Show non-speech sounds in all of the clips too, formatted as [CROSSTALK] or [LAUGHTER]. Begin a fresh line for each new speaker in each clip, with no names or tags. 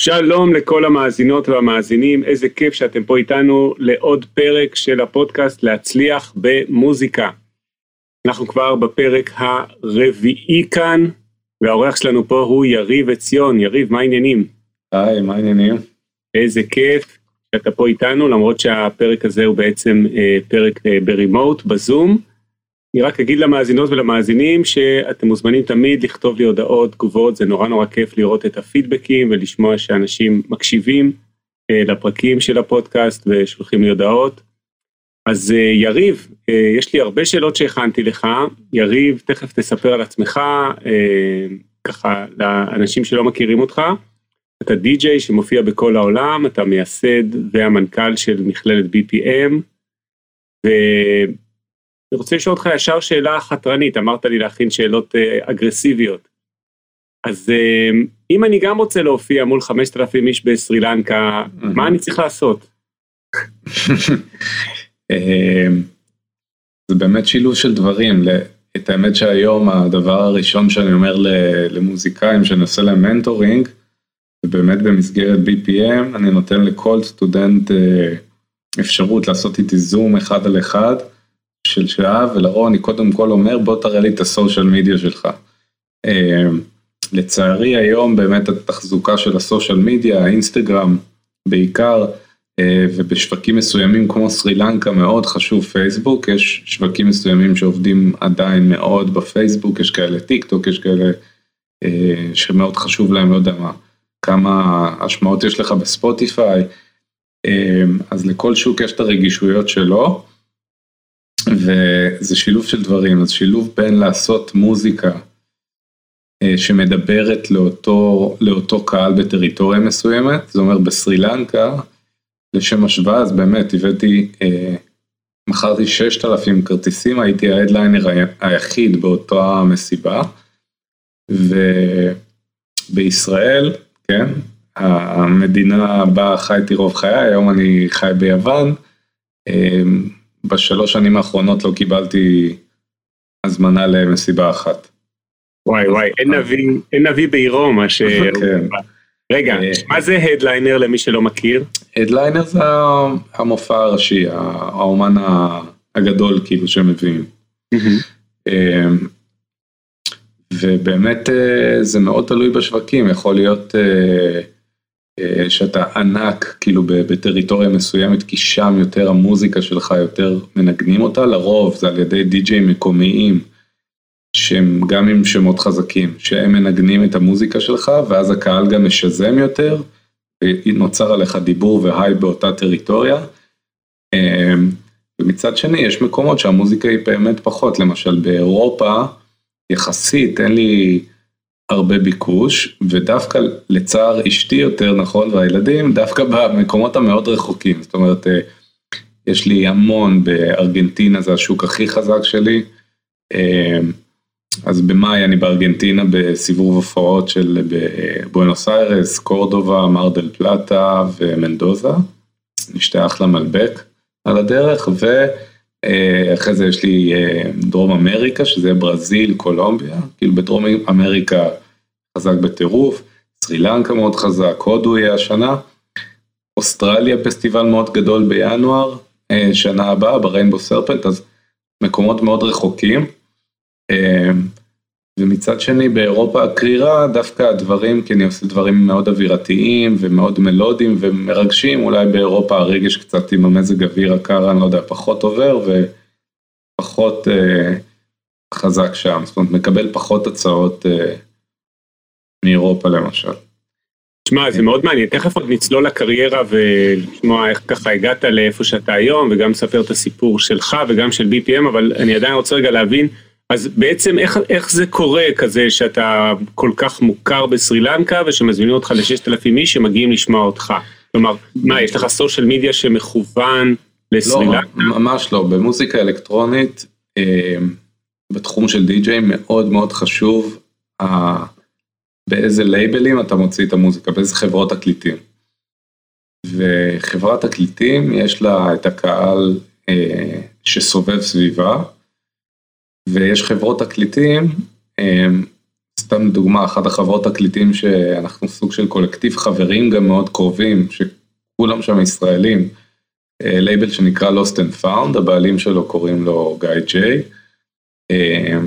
שלום לכל המאזינות והמאזינים, איזה כיף שאתם פה איתנו לעוד פרק של הפודקאסט להצליח במוזיקה. אנחנו כבר בפרק הרביעי כאן, והאורח שלנו פה הוא יריב עציון. יריב, מה העניינים?
היי, מה העניינים?
איזה כיף שאתה פה איתנו, למרות שהפרק הזה הוא בעצם אה, פרק אה, ברימוט, בזום. אני רק אגיד למאזינות ולמאזינים שאתם מוזמנים תמיד לכתוב לי הודעות, תגובות, זה נורא נורא כיף לראות את הפידבקים ולשמוע שאנשים מקשיבים אה, לפרקים של הפודקאסט ושולחים לי הודעות. אז אה, יריב, אה, יש לי הרבה שאלות שהכנתי לך. יריב, תכף תספר על עצמך, ככה לאנשים שלא מכירים אותך. אתה די-ג'יי שמופיע בכל העולם, אתה מייסד והמנכ"ל של מכללת BPM. ו... אני רוצה לשאול אותך ישר שאלה חתרנית, אמרת לי להכין שאלות אה, אגרסיביות. אז אה, אם אני גם רוצה להופיע מול 5,000 איש בסרי לנקה, מה אני צריך לעשות? [LAUGHS]
אה, זה באמת שילוב של דברים. את האמת שהיום הדבר הראשון שאני אומר למוזיקאים שאני עושה להם מנטורינג, ובאמת במסגרת BPM אני נותן לכל סטודנט אפשרות לעשות איתי זום אחד על אחד. של שעה, ולרוב אני קודם כל אומר בוא תראה לי את הסושיאל מדיה שלך. אה, לצערי היום באמת התחזוקה של הסושיאל מדיה, האינסטגרם בעיקר, אה, ובשווקים מסוימים כמו סרי לנקה מאוד חשוב פייסבוק, יש שווקים מסוימים שעובדים עדיין מאוד בפייסבוק, יש כאלה טיק טוק, יש כאלה אה, שמאוד חשוב להם, לא יודע מה, כמה השמעות יש לך בספוטיפיי, אז לכל שוק יש את הרגישויות שלו. וזה שילוב של דברים, אז שילוב בין לעשות מוזיקה אה, שמדברת לאותו, לאותו קהל בטריטוריה מסוימת, זה אומר בסרי לנקה, לשם השוואה, אז באמת הבאתי, אה, מכרתי 6,000 כרטיסים, הייתי ההדליינר היחיד באותה מסיבה, ובישראל, כן, המדינה בה חייתי רוב חיי, היום אני חי ביוון, אה, בשלוש שנים האחרונות לא קיבלתי הזמנה למסיבה אחת.
וואי וואי, אין נביא, אין נביא בעירו מה ש... כן. רגע, אה, מה זה הדליינר למי שלא מכיר?
הדליינר זה המופע הראשי, האומן הגדול כאילו שמביאים. אה, ובאמת אה, זה מאוד תלוי בשווקים, יכול להיות אה, שאתה ענק כאילו בטריטוריה מסוימת כי שם יותר המוזיקה שלך יותר מנגנים אותה לרוב זה על ידי די.ג'יי מקומיים שהם גם עם שמות חזקים שהם מנגנים את המוזיקה שלך ואז הקהל גם משזם יותר ונוצר עליך דיבור והיי באותה טריטוריה. אה, ומצד שני יש מקומות שהמוזיקה היא באמת פחות למשל באירופה יחסית אין לי. הרבה ביקוש, ודווקא לצער אשתי יותר נכון, והילדים, דווקא במקומות המאוד רחוקים. זאת אומרת, אה, יש לי המון בארגנטינה, זה השוק הכי חזק שלי. אה, אז במאי אני בארגנטינה בסיבוב הופעות של בואנוס איירס, קורדובה, מרדל פלטה ומנדוזה. נשתה אחלה מלבק על הדרך, ואחרי זה יש לי אה, דרום אמריקה, שזה ברזיל, קולומביה, כאילו בדרום אמריקה חזק בטירוף, סרי לנקה מאוד חזק, הודו יהיה השנה, אוסטרליה פסטיבל מאוד גדול בינואר, אה, שנה הבאה בריינבו סרפנט, אז מקומות מאוד רחוקים. ומצד שני באירופה הקרירה דווקא הדברים, כי אני עושה דברים מאוד אווירתיים ומאוד מלודיים ומרגשים, אולי באירופה הרגש קצת עם המזג אוויר הקר, אני לא יודע, פחות עובר ופחות אה, חזק שם, זאת אומרת מקבל פחות הצעות אה, מאירופה למשל.
שמע, זה מאוד מעניין, תכף עוד נצלול לקריירה ולשמוע איך ככה הגעת לאיפה שאתה היום, וגם לספר את הסיפור שלך וגם של BPM, אבל אני עדיין רוצה רגע להבין, אז בעצם איך, איך זה קורה כזה שאתה כל כך מוכר בסרי לנקה ושמזמינים אותך לששת אלפים איש שמגיעים לשמוע אותך? כלומר, מה, יש לך סושיאל מדיה שמכוון לסרילנקה?
לא, ממש לא, במוזיקה אלקטרונית, אה, בתחום של די-ג'יי מאוד מאוד חשוב אה, באיזה לייבלים אתה מוציא את המוזיקה, באיזה חברות תקליטים. וחברת תקליטים יש לה את הקהל אה, שסובב סביבה, ויש חברות תקליטים, אה, סתם דוגמה, אחת החברות תקליטים שאנחנו סוג של קולקטיב חברים גם מאוד קרובים, שכולם שם ישראלים, אה, לייבל שנקרא Lost and Found, הבעלים שלו קוראים לו גיא ג'יי. אה,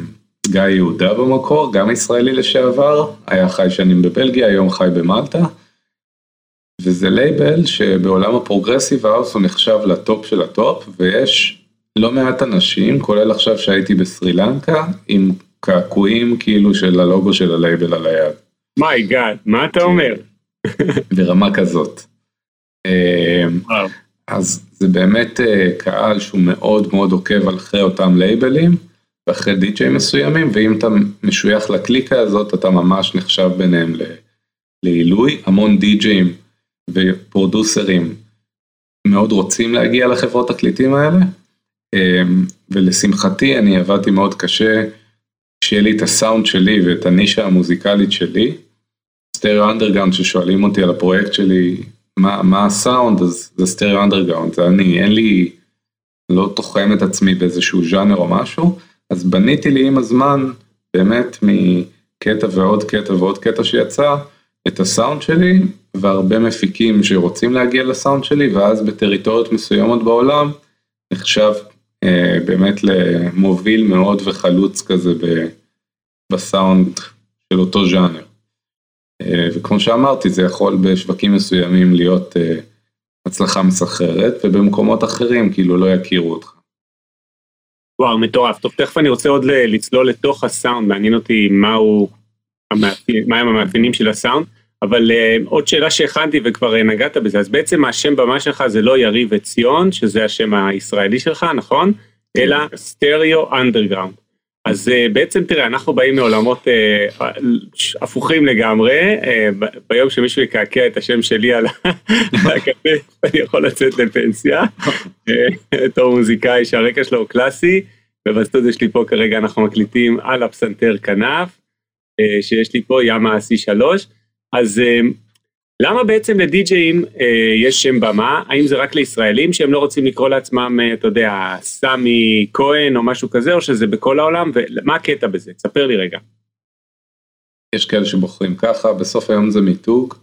גיא יהודה במקור, גם ישראלי לשעבר, היה חי שנים בבלגיה, היום חי במלטה. וזה לייבל שבעולם ה progressive house הוא נחשב לטופ של הטופ, ויש לא מעט אנשים, כולל עכשיו שהייתי בסרי לנקה, עם קעקועים כאילו של הלוגו של הלייבל על היד.
My God, מה אתה אומר? [LAUGHS]
ברמה כזאת. אמ, אז זה באמת אה, קהל שהוא מאוד מאוד עוקב אחרי אותם לייבלים, ואחרי די.ג'יי מסוימים, ואם אתה משוייך לקליקה הזאת, אתה ממש נחשב ביניהם לעילוי. המון די.ג'יים ופרודוסרים מאוד רוצים להגיע לחברות תקליטים האלה, ולשמחתי אני עבדתי מאוד קשה שיהיה לי את הסאונד שלי ואת הנישה המוזיקלית שלי. Stereo Underground ששואלים אותי על הפרויקט שלי, מה, מה הסאונד, אז זה Stereo Underground, זה אני, אין לי, לא תוחם את עצמי באיזשהו ז'אנר או משהו, אז בניתי לי עם הזמן, באמת מקטע ועוד קטע ועוד קטע שיצא, את הסאונד שלי, והרבה מפיקים שרוצים להגיע לסאונד שלי, ואז בטריטוריות מסוימות בעולם, נחשב באמת למוביל מאוד וחלוץ כזה בסאונד של אותו ז'אנר. אה, וכמו שאמרתי, זה יכול בשווקים מסוימים להיות אה, הצלחה מסחררת, ובמקומות אחרים כאילו לא יכירו אותך.
וואו, מטורף. טוב, תכף אני רוצה עוד לצלול לתוך הסאונד, מעניין אותי מהו, מהם המאפיינים של הסאונד, אבל uh, עוד שאלה שהכנתי וכבר uh, נגעת בזה, אז בעצם השם במה שלך זה לא יריב עציון, שזה השם הישראלי שלך, נכון? כן. אלא Stereo Underground. אז אה, בעצם תראה, אנחנו באים מעולמות אה, הפוכים לגמרי, אה, ביום שמישהו יקעקע את השם שלי על הכתף, אני יכול לצאת לפנסיה, בתור מוזיקאי שהרקע שלו הוא קלאסי, ובסטודיו שלי פה כרגע אנחנו מקליטים על הפסנתר כנף, אה, שיש לי פה ימאהה C3, אז אה, למה בעצם לדי-ג'אים אה, יש שם במה? האם זה רק לישראלים שהם לא רוצים לקרוא לעצמם, אה, אתה יודע, סמי כהן או משהו כזה, או שזה בכל העולם? ומה הקטע בזה? תספר לי רגע.
יש כאלה שבוחרים ככה, בסוף היום זה מיתוג.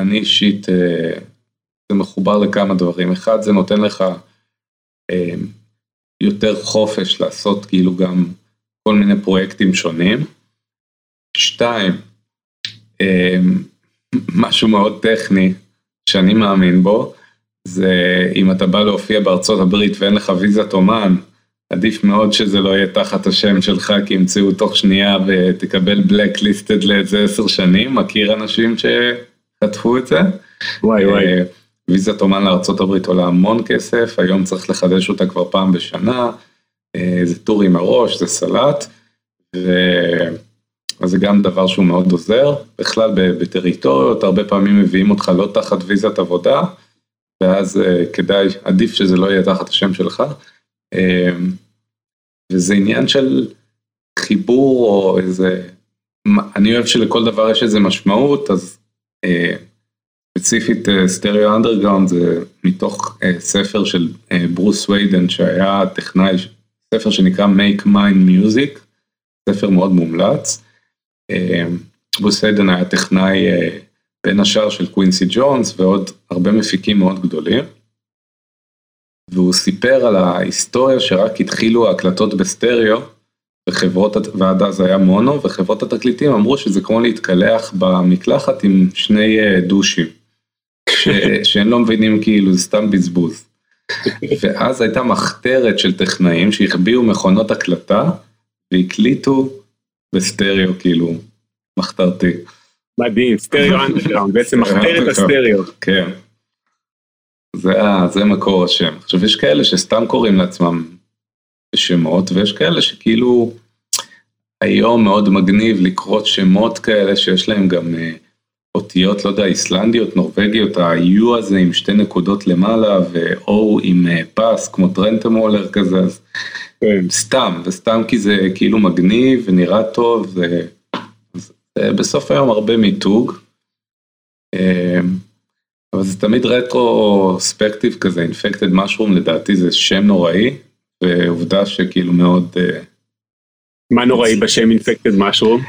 אני אישית, אה, זה מחובר לכמה דברים. אחד, זה נותן לך אה, יותר חופש לעשות כאילו גם כל מיני פרויקטים שונים. שתיים, אה, משהו מאוד טכני שאני מאמין בו, זה אם אתה בא להופיע בארצות הברית ואין לך ויזת אומן, עדיף מאוד שזה לא יהיה תחת השם שלך, כי ימצאו תוך שנייה ותקבל בלקליסטד לאיזה עשר שנים, מכיר אנשים שחטפו את זה.
וואי וואי. אה,
ויזת אומן לארה"ב עולה המון כסף, היום צריך לחדש אותה כבר פעם בשנה, אה, זה טור עם הראש, זה סלט, ו... אז זה גם דבר שהוא מאוד עוזר, בכלל בטריטוריות הרבה פעמים מביאים אותך לא תחת ויזת עבודה, ואז uh, כדאי, עדיף שזה לא יהיה תחת השם שלך. Uh, וזה עניין של חיבור או איזה, אני אוהב שלכל דבר יש איזה משמעות, אז אה, ספציפית Stereo Underground זה מתוך ספר של ברוס סווידן שהיה טכנאי, ספר שנקרא Make Mine Music, ספר מאוד מומלץ. ברוס סווידן היה טכנאי אה, בין השאר של קווינסי ג'ונס ועוד הרבה מפיקים מאוד גדולים. והוא סיפר על ההיסטוריה שרק התחילו ההקלטות בסטריאו, וחברות, ועד אז היה מונו, וחברות התקליטים אמרו שזה כמו להתקלח במקלחת עם שני אה, דושים, ש, [LAUGHS] שהם לא מבינים כאילו זה סתם בזבוז. ואז הייתה מחתרת של טכנאים שהחביאו מכונות הקלטה והקליטו בסטריאו כאילו, מחתרתי.
מדהים, Stereo [LAUGHS] Underground, בעצם מחתרת הסטריאו.
כן. זה, זה מקור השם. עכשיו יש כאלה שסתם קוראים לעצמם שמות, ויש כאלה שכאילו היום מאוד מגניב לקרוא שמות כאלה שיש להם גם אה, אותיות, לא יודע, איסלנדיות, נורבגיות, ה-U הזה עם שתי נקודות למעלה ו-O עם אה, פס כמו טרנטמולר כזה, אז כן. סתם, וסתם כי זה כאילו מגניב ונראה טוב, זה, זה בסוף היום הרבה מיתוג. אה, אבל זה תמיד רטרוספקטיב כזה, אינפקטד משרום לדעתי זה שם נוראי, ועובדה שכאילו מאוד...
מה נוראי בשם אינפקטד משרום?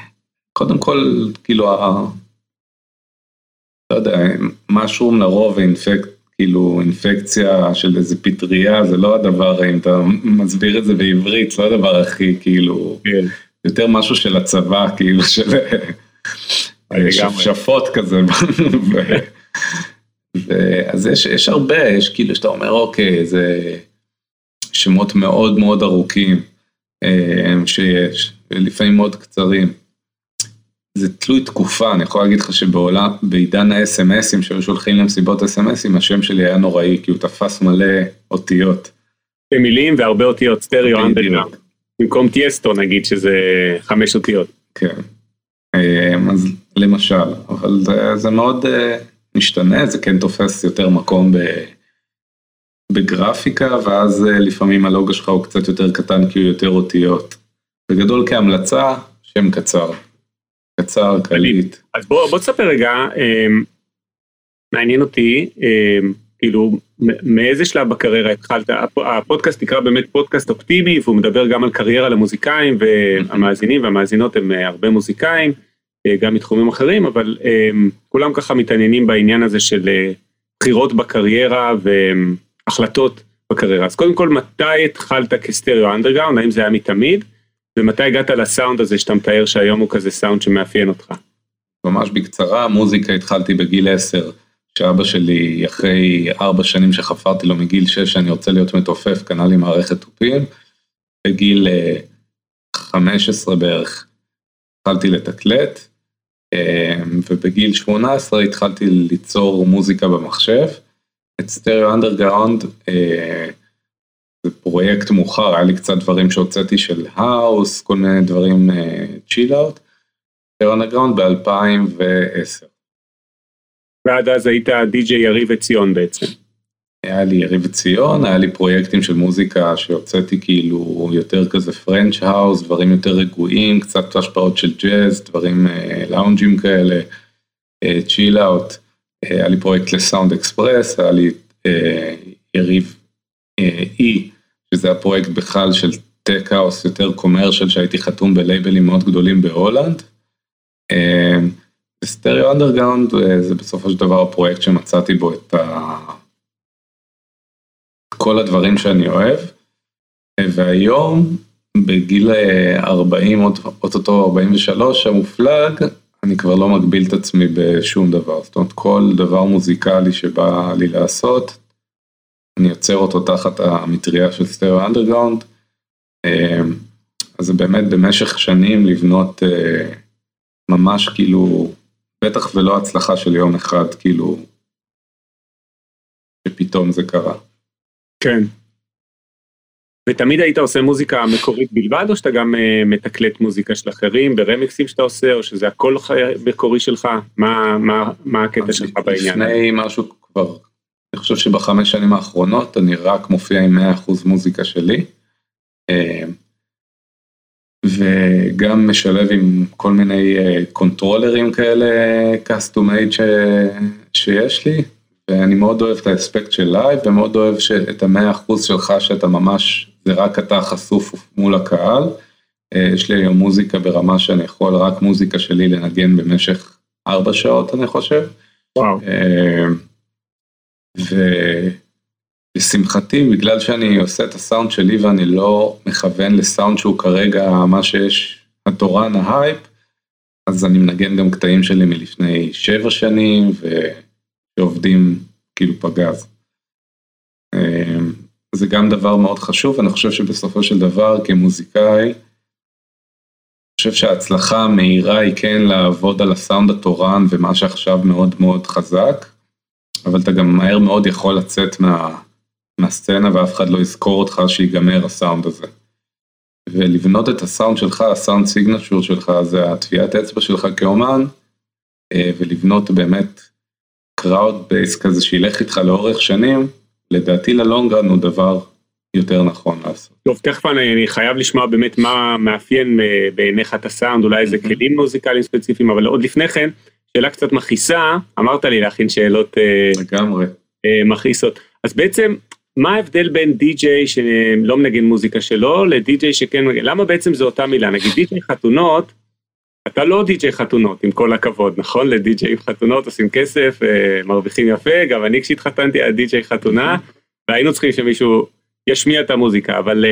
קודם כל, כאילו, לא יודע, משרום לרוב אינפקט, כאילו אינפקציה של איזה פטריה, זה לא הדבר, אם אתה מסביר את זה בעברית, זה לא הדבר הכי כאילו, כן. יותר משהו של הצבא, כאילו של שפשפות כזה. אז יש, יש הרבה, יש כאילו שאתה אומר אוקיי, זה שמות מאוד מאוד ארוכים אה, שיש, ולפעמים מאוד קצרים. זה תלוי תקופה, אני יכול להגיד לך שבעולם, בעידן ה-SMSים שהיו שולחים למסיבות SMSים, השם שלי היה נוראי, כי הוא תפס מלא אותיות.
במילים והרבה אותיות סטריאו אנדרגראונד. במקום טייסטו נגיד שזה חמש אותיות.
כן, אה, אז למשל, אבל זה, זה מאוד אה, משתנה, זה כן תופס יותר מקום ב, בגרפיקה, ואז אה, לפעמים הלוגו שלך הוא קצת יותר קטן כי הוא יותר אותיות. בגדול כהמלצה, שם קצר. קצר, קליט.
אז בוא, בוא תספר רגע, אה, מעניין אותי, אה, כאילו, מאיזה שלב בקריירה התחלת, הפודקאסט נקרא באמת פודקאסט אופטימי, והוא מדבר גם על קריירה למוזיקאים, והמאזינים והמאזינות הם אה, הרבה מוזיקאים, אה, גם מתחומים אחרים, אבל אה, כולם ככה מתעניינים בעניין הזה של אה, בחירות בקריירה והחלטות בקריירה. אז קודם כל, מתי התחלת כסטריאו אנדרגאונד, האם זה היה מתמיד? ומתי הגעת לסאונד הזה שאתה מתאר שהיום הוא כזה סאונד שמאפיין אותך?
ממש בקצרה, מוזיקה התחלתי בגיל 10, שאבא שלי אחרי ארבע שנים שחפרתי לו מגיל 6 שאני רוצה להיות מתופף, קנה לי מערכת תופים. בגיל 15 אה, בערך התחלתי לתקלט, אה, ובגיל 18 התחלתי ליצור מוזיקה במחשב. את Stereo Underground זה פרויקט מאוחר, היה לי קצת דברים שהוצאתי של house, כל מיני דברים chill out, underground ב-2010.
ועד אז היית די.ג'יי יריב עציון בעצם.
היה לי יריב עציון, היה לי פרויקטים של מוזיקה שהוצאתי כאילו יותר כזה French house, דברים יותר רגועים, קצת השפעות של ג'אז, דברים לאונג'ים כאלה, chill out. היה לי פרויקט לסאונד אקספרס, היה לי יריב אי, שזה הפרויקט בכלל של tech house יותר commercial שהייתי חתום בלייבלים מאוד גדולים בהולנד. ו Stereo Underground זה בסופו של דבר הפרויקט שמצאתי בו את ה... כל הדברים שאני אוהב. והיום בגיל 40, אוטוטו 43 המופלג, אני כבר לא מגביל את עצמי בשום דבר. זאת אומרת כל דבר מוזיקלי שבא לי לעשות, אני יוצר אותו תחת המטריה של סטריאו אנדרגאונד. אמ, אז זה באמת במשך שנים לבנות אה, ממש כאילו, בטח ולא הצלחה של יום אחד, כאילו, שפתאום זה קרה.
כן. ותמיד היית עושה מוזיקה מקורית בלבד, או שאתה גם uh, מתקלט מוזיקה של אחרים ברמיקסים שאתה עושה, או שזה הכל מקורי שלך? מה, מה, מה הקטע שלך בעניין?
לפני משהו כבר אני חושב שבחמש שנים האחרונות אני רק מופיע עם 100% מוזיקה שלי. אה, וגם משלב עם כל מיני קונטרולרים אה, כאלה custom made ש... שיש לי, ואני מאוד אוהב את האספקט של live, ומאוד אוהב את המאה אחוז שלך שאתה ממש, זה רק אתה חשוף מול הקהל. אה, יש לי היום מוזיקה ברמה שאני יכול רק מוזיקה שלי לנגן במשך ארבע שעות אני חושב. וואו. ולשמחתי, בגלל שאני עושה את הסאונד שלי ואני לא מכוון לסאונד שהוא כרגע מה שיש, התורן, ההייפ, אז אני מנגן גם קטעים שלי מלפני שבע שנים, ושעובדים כאילו פגז. אמ, זה גם דבר מאוד חשוב, אני חושב שבסופו של דבר כמוזיקאי, אני חושב שההצלחה המהירה היא כן לעבוד על הסאונד התורן ומה שעכשיו מאוד מאוד חזק, אבל אתה גם מהר מאוד יכול לצאת מה, מהסצנה ואף אחד לא יזכור אותך שיגמר הסאונד הזה. ולבנות את הסאונד שלך, הסאונד signature שלך, זה הטביעת אצבע שלך כאומן, ולבנות באמת crowd base כזה שילך איתך לאורך שנים, לדעתי ל long run הוא דבר יותר נכון לעשות.
טוב, תכף אני, אני חייב לשמוע באמת מה מאפיין בעיניך את הסאונד, אולי איזה כלים מוזיקליים ספציפיים, אבל עוד לפני כן, שאלה קצת מכעיסה, אמרת לי להכין שאלות
לגמרי.
מכעיסות. אז בעצם, מה ההבדל בין די-ג'יי שלא מנגן מוזיקה שלו, לדי-ג'יי שכן מנגן, למה בעצם זו אותה מילה? נגיד די-ג'יי חתונות, אתה לא די-ג'יי חתונות, עם כל הכבוד, נכון? לדי-ג'יי חתונות עושים כסף, מרוויחים יפה, גם אני כשהתחתנתי היה די-ג'יי חתונה, והיינו צריכים שמישהו ישמיע את המוזיקה, אבל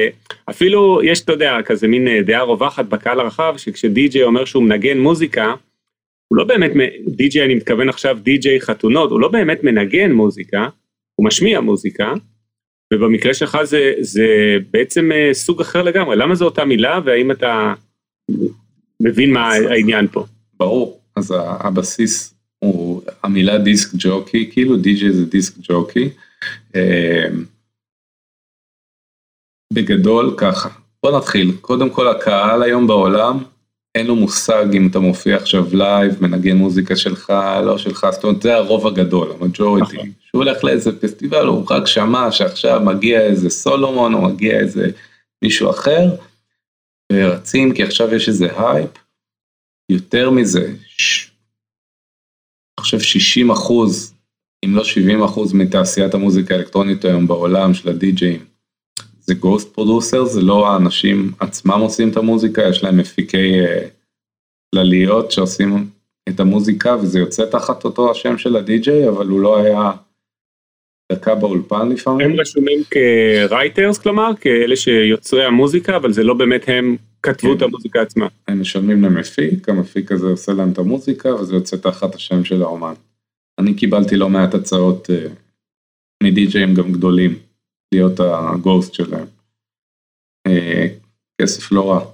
אפילו יש, אתה יודע, כזה מין דעה רווחת בקהל הרחב, שכשדי-ג'יי אומר שהוא מנגן מוזיקה, הוא לא באמת, די-ג'יי אני מתכוון עכשיו די-ג'יי חתונות, הוא לא באמת מנגן מוזיקה, הוא משמיע מוזיקה, ובמקרה שלך זה, זה בעצם סוג אחר לגמרי, למה זו אותה מילה, והאם אתה מבין מה העניין פה?
ברור, אז הבסיס הוא המילה דיסק ג'וקי, כאילו די-ג'יי זה דיסק ג'וקי. בגדול ככה, בוא נתחיל, קודם כל הקהל היום בעולם, אין לו מושג אם אתה מופיע עכשיו live, מנגן מוזיקה שלך, לא שלך, זאת אומרת זה הרוב הגדול, ה majority, שהוא הולך לאיזה פסטיבל, הוא רק שמע שעכשיו מגיע איזה סולומון, או מגיע איזה מישהו אחר, ורצים כי עכשיו יש איזה הייפ, יותר מזה, אני חושב 60 אחוז, אם לא 70 אחוז מתעשיית המוזיקה האלקטרונית היום בעולם של הדי-ג'אים, זה ghost producer, זה לא האנשים עצמם עושים את המוזיקה, יש להם מפיקי צללים שעושים את המוזיקה וזה יוצא תחת אותו השם של הדי-ג'יי, אבל הוא לא היה דקה באולפן לפעמים.
הם רשומים כ writers כלומר, כאלה שיוצרי המוזיקה, אבל זה לא באמת הם כתבו את המוזיקה עצמה.
הם משלמים למפיק, המפיק הזה עושה להם את המוזיקה וזה יוצא תחת השם של האומן. אני קיבלתי לא מעט הצעות מדי-ג'יים גם גדולים. להיות הגוסט שלהם. כסף לא רע.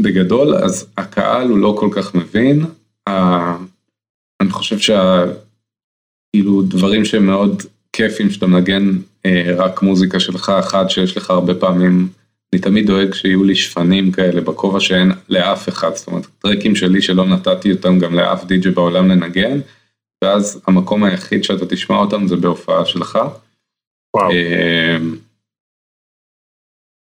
ובגדול אז הקהל הוא לא כל כך מבין, אני חושב שכאילו דברים שהם מאוד כיפים שאתה מנגן רק מוזיקה שלך, אחד שיש לך הרבה פעמים, אני תמיד דואג שיהיו לי שפנים כאלה בכובע שאין לאף אחד, זאת אומרת טרקים שלי שלא נתתי אותם גם לאף די.ג'י בעולם לנגן. ואז המקום היחיד שאתה תשמע אותם זה בהופעה שלך.
וואו.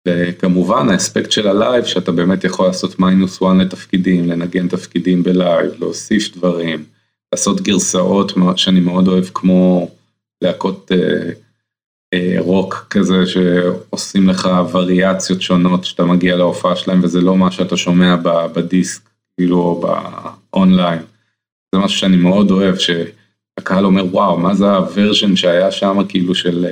וכמובן האספקט של ה live שאתה באמת יכול לעשות minus one לתפקידים, לנגן תפקידים ב live, להוסיף דברים, לעשות גרסאות שאני מאוד אוהב כמו להקות אה, אה, רוק כזה שעושים לך וריאציות שונות שאתה מגיע להופעה שלהם וזה לא מה שאתה שומע בדיסק, כאילו או באונליין. זה משהו שאני מאוד אוהב, שהקהל אומר וואו, מה זה הוורז'ן שהיה שם כאילו של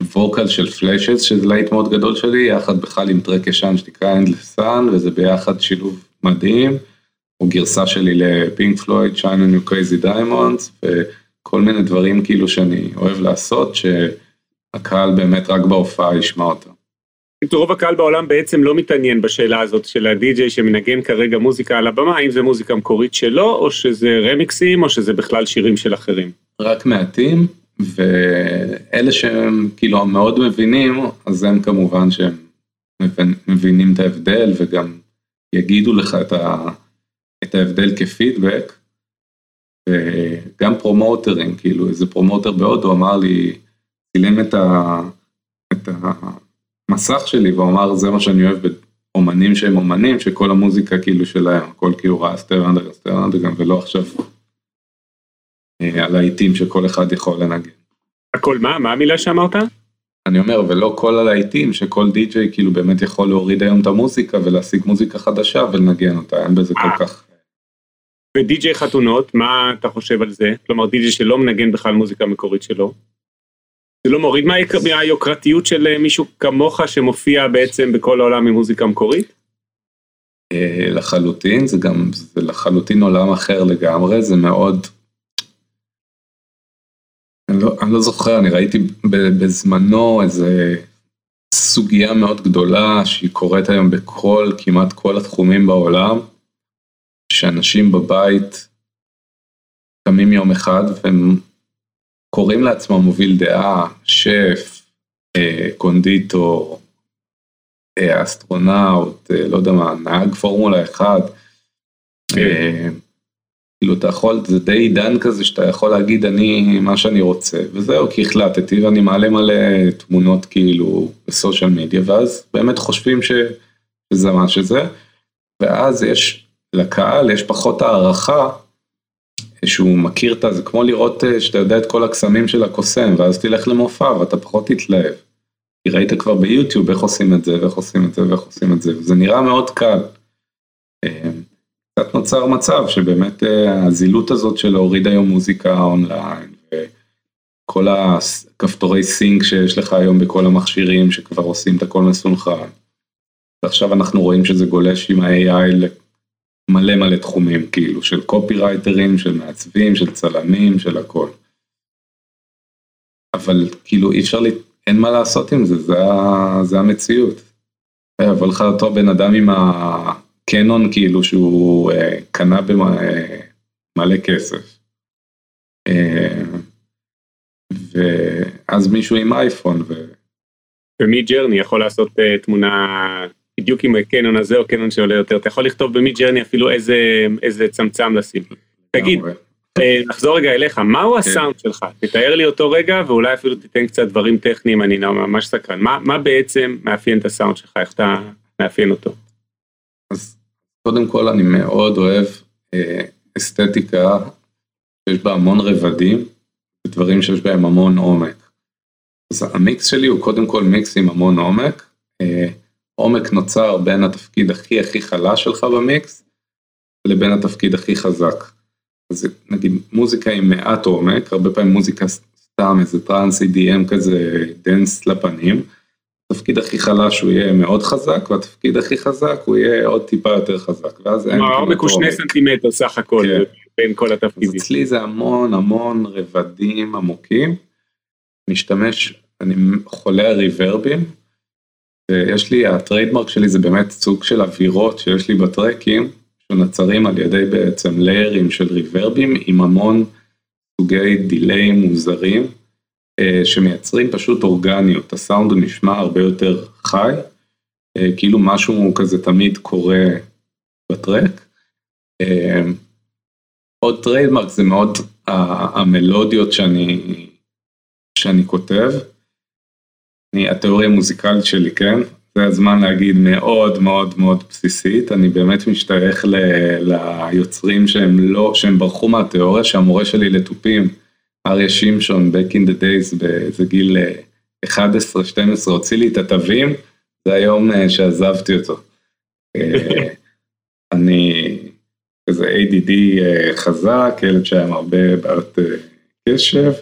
הווקל של פלאשס, שזה להיט מאוד גדול שלי, יחד בכלל עם טרק ישן שנקרא Endless Sun, וזה ביחד שילוב מדהים, או גרסה שלי לפינק פלויד, China New Crazy Diamonds, וכל מיני דברים כאילו שאני אוהב לעשות, שהקהל באמת רק בהופעה ישמע אותם.
רוב הקהל בעולם בעצם לא מתעניין בשאלה הזאת של הדי-ג'יי שמנגן כרגע מוזיקה על הבמה, האם זה מוזיקה מקורית שלו, או שזה רמיקסים, או שזה בכלל שירים של אחרים.
רק מעטים, ואלה שהם כאילו מאוד מבינים, אז הם כמובן שהם מבינים את ההבדל, וגם יגידו לך את, ה, את ההבדל כפידבק, וגם פרומוטרים, כאילו איזה פרומוטר בהודו אמר לי, צילם את ה... את ה מסך שלי והוא אמר זה מה שאני אוהב באומנים שהם אומנים שכל המוזיקה כאילו שלהם הכל כאילו ראה סטרנדר סטרנדר גם ולא עכשיו על העיתים שכל אחד יכול לנגן.
הכל מה? מה המילה שאמרת?
אני אומר ולא כל הלהיטים שכל די.ג'יי כאילו באמת יכול להוריד היום את המוזיקה ולהשיג מוזיקה חדשה ולנגן אותה אין בזה כל כך.
ודי.ג'יי חתונות מה אתה חושב על זה? כלומר די.ג'יי שלא מנגן בכלל מוזיקה מקורית שלו. זה לא מוריד מהיוקרתיות של מישהו כמוך שמופיע בעצם בכל העולם עם מוזיקה מקורית?
לחלוטין, זה גם, זה לחלוטין עולם אחר לגמרי, זה מאוד... אני לא, אני לא זוכר, אני ראיתי בזמנו איזה סוגיה מאוד גדולה שהיא קורית היום בכל, כמעט כל התחומים בעולם, שאנשים בבית קמים יום אחד והם קוראים לעצמם מוביל דעה, שף, קונדיטור, אסטרונאוט, לא יודע מה, נהג פורמולה 1. כן. כאילו אתה יכול, זה די עידן כזה שאתה יכול להגיד אני מה שאני רוצה, וזהו, כי החלטתי ואני מעלה מלא תמונות כאילו ב social media, ואז באמת חושבים שזה מה שזה, ואז יש, לקהל יש פחות הערכה שהוא מכיר את זה, כמו לראות אה, שאתה יודע את כל הקסמים של הקוסם, ואז תלך למופע ואתה פחות תתלהב. כי ראית כבר ביוטיוב איך עושים את זה, ואיך עושים את זה, ואיך עושים את זה, וזה נראה מאוד קל. אה, קצת נוצר מצב שבאמת אה, הזילות הזאת של להוריד היום מוזיקה אונליין, וכל הכפתורי סינק שיש לך היום בכל המכשירים שכבר עושים את הכל מסונכרן. ועכשיו אנחנו רואים שזה גולש עם ה-AI מלא מלא תחומים כאילו של קופי רייטרים, של מעצבים, של צלמים, של הכל. אבל כאילו אי אפשר, אין מה לעשות עם זה, זה, זה המציאות. אבל לך אותו בן אדם עם הקנון כאילו שהוא אה, קנה במלא אה, כסף. אה, ואז מישהו עם אייפון. ו...
ומיד ג'רני יכול לעשות uh, תמונה בדיוק עם הקנון הזה או קנון שעולה יותר, אתה יכול לכתוב במיד ג'רני אפילו איזה, איזה צמצם לשים. תגיד, אה, נחזור רגע אליך, מהו כן. הסאונד שלך? תתאר לי אותו רגע ואולי אפילו תיתן קצת דברים טכניים, אני ממש סקרן. מה, מה בעצם מאפיין את הסאונד שלך, איך אתה מאפיין אותו?
אז קודם כל אני מאוד אוהב אה, אסתטיקה שיש בה המון רבדים, ודברים שיש בהם המון עומק. אז המיקס שלי הוא קודם כל מיקס עם המון עומק. אה, עומק נוצר בין התפקיד הכי הכי חלש שלך במיקס לבין התפקיד הכי חזק. אז נגיד מוזיקה עם מעט עומק, הרבה פעמים מוזיקה סתם איזה טראנס EDM כזה dance לפנים, התפקיד הכי חלש הוא יהיה מאוד חזק והתפקיד הכי חזק הוא יהיה עוד טיפה יותר חזק ואז
אין העומק הוא שני סנטימטר סך הכל כן. בין כל התפקידים.
אז אצלי זה המון המון רבדים עמוקים, משתמש, אני חולה ריברבים, יש לי, ה trademark שלי זה באמת סוג של אווירות שיש לי בטרקים, שנוצרים על ידי בעצם layers של ריברבים עם המון סוגי delay מוזרים, אה, שמייצרים פשוט אורגניות, הסאונד נשמע הרבה יותר חי, אה, כאילו משהו כזה תמיד קורה בטרק. אה, עוד trademark זה מאוד המלודיות שאני, שאני כותב. אני, התיאוריה המוזיקלית שלי, כן? זה הזמן להגיד מאוד מאוד מאוד בסיסית, אני באמת משתייך ל, ליוצרים שהם לא, שהם ברחו מהתיאוריה, שהמורה שלי לתופים, אריה שמשון, back in the days, באיזה גיל 11-12, אה, הוציא לי את התווים, זה היום אה, שעזבתי אותו. אה, [LAUGHS] אני כזה ADD חזק, ילד שהיה עם הרבה בעיות קשב.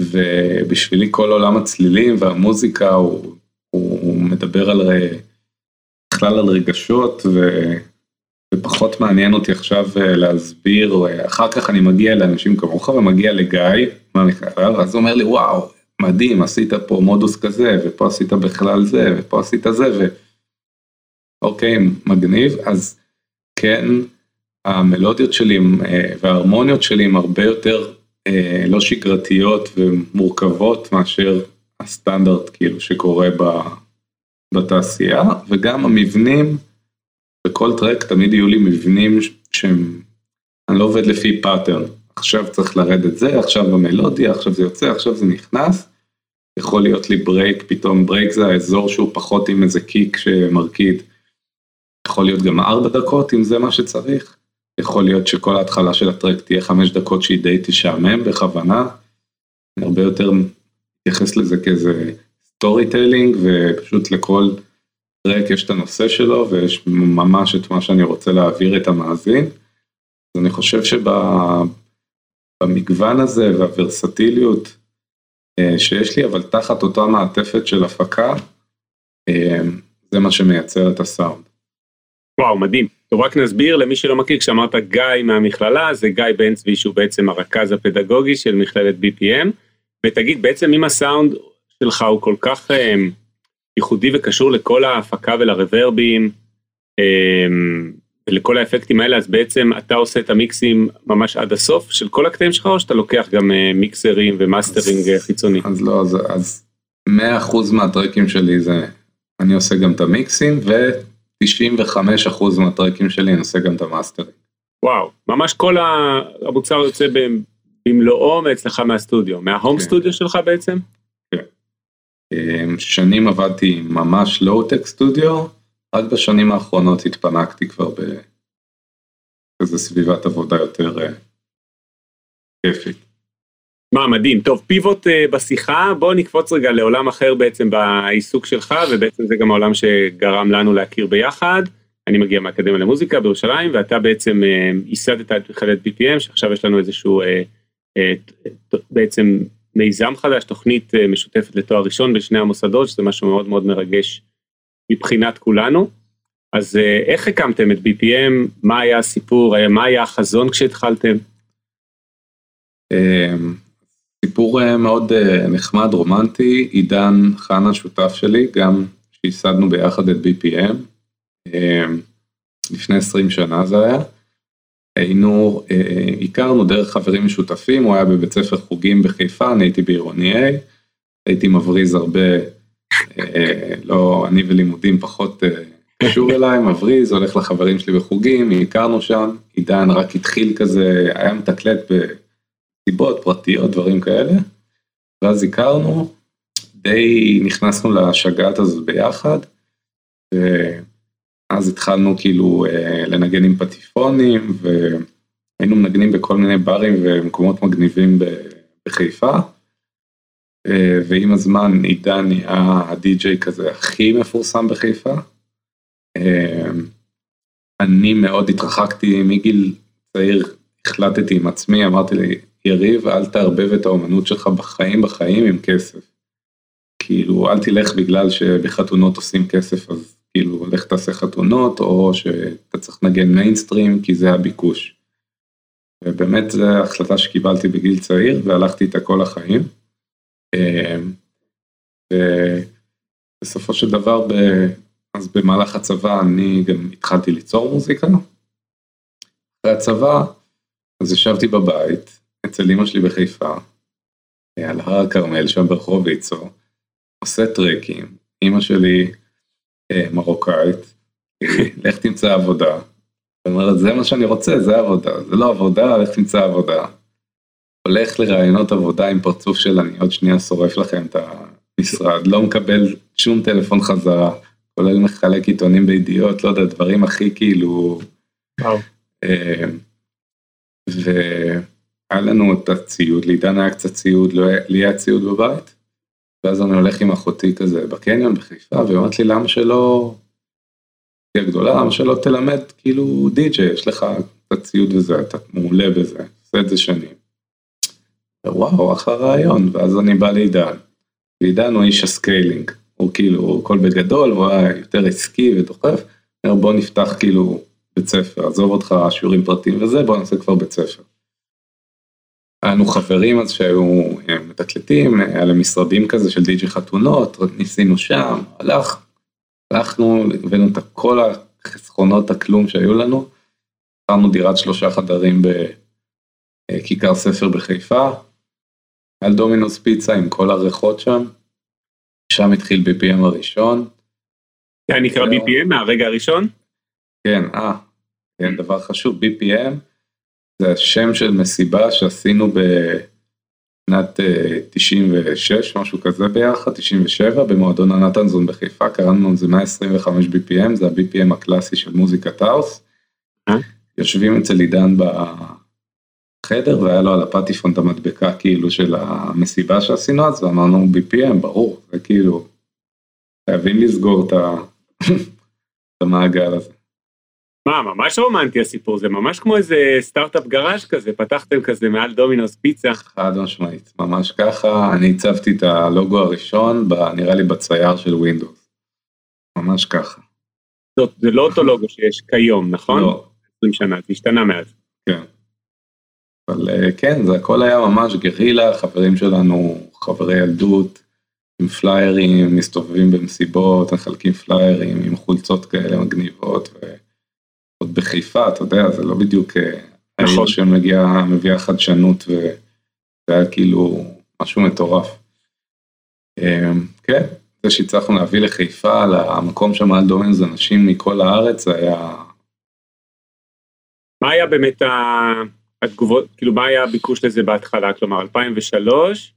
ובשבילי כל עולם הצלילים והמוזיקה הוא, הוא מדבר על, בכלל על רגשות ו, ופחות מעניין אותי עכשיו אה, להסביר, אחר כך אני מגיע לאנשים כמוך ומגיע לגיא, אז הוא אומר לי וואו, מדהים, עשית פה מודוס כזה ופה עשית בכלל זה ופה עשית זה ו... אוקיי, מגניב, אז כן, המלודיות שלי אה, וההרמוניות שלי הם הרבה יותר אה, לא שגרתיות ומורכבות מאשר הסטנדרט כאילו שקורה ב, בתעשייה וגם המבנים בכל טרק תמיד יהיו לי מבנים שהם, אני לא עובד לפי pattern, עכשיו צריך לרדת זה, עכשיו במלודיה, עכשיו זה יוצא, עכשיו זה נכנס, יכול להיות לי break, פתאום break זה האזור שהוא פחות עם איזה kick שמרקיד, יכול להיות גם ארבע דקות אם זה מה שצריך. יכול להיות שכל ההתחלה של הטרק תהיה חמש דקות שהיא די תשעמם בכוונה. אני הרבה יותר מתייחס לזה כאיזה storytelling ופשוט לכל טרק יש את הנושא שלו ויש ממש את מה שאני רוצה להעביר את המאזין. אז אני חושב שבמגוון הזה והוורסטיליות אה, שיש לי אבל תחת אותה מעטפת של הפקה אה, זה מה שמייצר את הסאונד.
וואו מדהים. טוב רק נסביר למי שלא מכיר כשאמרת גיא מהמכללה זה גיא בן צבי שהוא בעצם הרכז הפדגוגי של מכללת BPM ותגיד בעצם אם הסאונד שלך הוא כל כך um, ייחודי וקשור לכל ההפקה ולרוורבים um, ולכל האפקטים האלה אז בעצם אתה עושה את המיקסים ממש עד הסוף של כל הקטעים שלך או שאתה לוקח גם אה, מיקסרים ומאסטרינג אז, חיצוני?
אז לא אז, אז 100% מהטרקים שלי זה אני עושה גם את המיקסים, ו-95% מהטרקים שלי אני עושה גם את המאסטרים.
וואו, ממש כל המוצר יוצא במלואו מאצלך מהסטודיו, מה home כן. סטודיו שלך בעצם?
כן. אמ, שנים עבדתי ממש לואו-טק סטודיו, רק בשנים האחרונות התפנקתי כבר באיזה סביבת עבודה יותר אה, כיפית.
מה מדהים, טוב פיבוט uh, בשיחה, בוא נקפוץ רגע לעולם אחר בעצם בעיסוק שלך ובעצם זה גם העולם שגרם לנו להכיר ביחד. אני מגיע מהאקדמיה למוזיקה בירושלים ואתה בעצם uh, ייסדת את מכללת BPM שעכשיו יש לנו איזשהו uh, uh, בעצם מיזם חדש, תוכנית uh, משותפת לתואר ראשון בשני המוסדות שזה משהו מאוד מאוד מרגש מבחינת כולנו. אז uh, איך הקמתם את BPM, מה היה הסיפור, מה היה החזון כשהתחלתם?
סיפור אה, מאוד אה, נחמד, רומנטי, עידן חנה שותף שלי, גם שייסדנו ביחד את BPM, אמ, לפני 20 שנה זה היה. היינו, אה, הכרנו דרך חברים משותפים, הוא היה בבית ספר חוגים בחיפה, אני הייתי בעירוני A, הייתי מבריז הרבה, לא, אני ולימודים פחות קשור אליי, מבריז, הולך לחברים שלי בחוגים, הכרנו שם, עידן רק התחיל כזה, היה מתקלט ב... סיבות פרטיות, דברים כאלה. ואז הכרנו, די נכנסנו לשגעת הזאת ביחד, ואז התחלנו כאילו אה, לנגן עם פטיפונים, והיינו מנגנים בכל מיני ברים ומקומות מגניבים בחיפה. אה, ועם הזמן עידן נהיה הדי-ג'יי כזה הכי מפורסם בחיפה. אה, אני מאוד התרחקתי מגיל צעיר, החלטתי עם עצמי, אמרתי לי, יריב, אל תערבב את האומנות שלך בחיים בחיים עם כסף. כאילו, אל תלך בגלל שבחתונות עושים כסף, אז כאילו, לך תעשה חתונות, או שאתה צריך לנגן מיינסטרים, כי זה הביקוש. ובאמת זו החלטה שקיבלתי בגיל צעיר, והלכתי איתה כל החיים. אמ, ובסופו של דבר, ב... אז במהלך הצבא אני גם התחלתי ליצור מוזיקה. אחרי הצבא, אז ישבתי בבית, אצל אמא שלי בחיפה, על הר הכרמל שם ברחוב ויצו, עושה טרקים, אמא שלי אה, מרוקאית, [LAUGHS] לך תמצא עבודה. היא אומרת, זה מה שאני רוצה, זה עבודה, זה לא עבודה, לך תמצא עבודה. הולך לראיונות עבודה עם פרצוף של אני עוד שנייה שורף לכם את המשרד, לא מקבל שום טלפון חזרה, כולל מחלק עיתונים בידיעות, לא יודע, דברים הכי כאילו... וואו. אה, ו... היה לנו את הציוד, לעידן היה קצת ציוד, לא, לי היה ציוד בבית, ואז אני הולך עם אחותי כזה בקניון בחיפה, והיא אומרת לי למה שלא, תהיה גדולה, למה שלא תלמד כאילו די.ג'יי, יש לך את הציוד וזה, אתה מעולה בזה, עושה את זה שנים. וואו, אחלה רעיון, ואז אני בא לעידן, ועידן הוא איש ה scaling, הוא כאילו הכל בגדול, הוא היה יותר עסקי ודוחף, בוא נפתח כאילו בית ספר, עזוב אותך שיעורים פרטיים וזה, בוא נעשה כבר בית ספר. היה לנו חברים אז שהיו אה, מתקלטים, היה להם משרדים כזה של דיג'י חתונות, ניסינו שם, הלך, הלכנו, הבאנו את כל החסכונות הכלום שהיו לנו, קרנו דירת שלושה חדרים בכיכר ספר בחיפה, על דומינוס פיצה עם כל הריחות שם, שם התחיל BPM הראשון.
זה נקרא BPM מהרגע הראשון?
כן, אה, כן, דבר חשוב, BPM. זה השם של מסיבה שעשינו בשנת 96, אה, משהו כזה ביחד, 97, במועדון הנתנזון בחיפה, קראנו לזה 125 BPM, זה ה-BPM הקלאסי של מוזיקת האוס. אה? יושבים אצל עידן בחדר והיה לו על הפטיפון את המדבקה כאילו של המסיבה שעשינו אז ואמרנו BPM ברור זה כאילו חייבים לסגור את [LAUGHS] המעגל הזה.
מה, ממש רומנטי הסיפור, זה ממש כמו איזה סטארט-אפ גראז' כזה, פתחתם כזה מעל דומינוס פיצה.
חד משמעית, ממש ככה, אני הצבתי את הלוגו הראשון, ב, נראה לי בצייר של ווינדוס. ממש ככה.
זאת, זה לא אותו לוגו שיש כיום, נכון?
לא.
20 שנה, זה השתנה מאז.
כן. אבל אה, כן, זה הכל היה ממש גרילה, חברים שלנו, חברי ילדות, עם פליירים, מסתובבים במסיבות, מחלקים פליירים עם חולצות כאלה מגניבות. ו... עוד בחיפה, אתה יודע, זה לא בדיוק אה, נכון. שמביאה חדשנות וזה היה כאילו משהו מטורף. אמ, כן, זה שהצלחנו להביא לחיפה, למקום שם על דומיין, זה אנשים מכל הארץ, זה היה...
מה היה באמת התגובות, כאילו מה היה הביקוש לזה בהתחלה, כלומר 2003?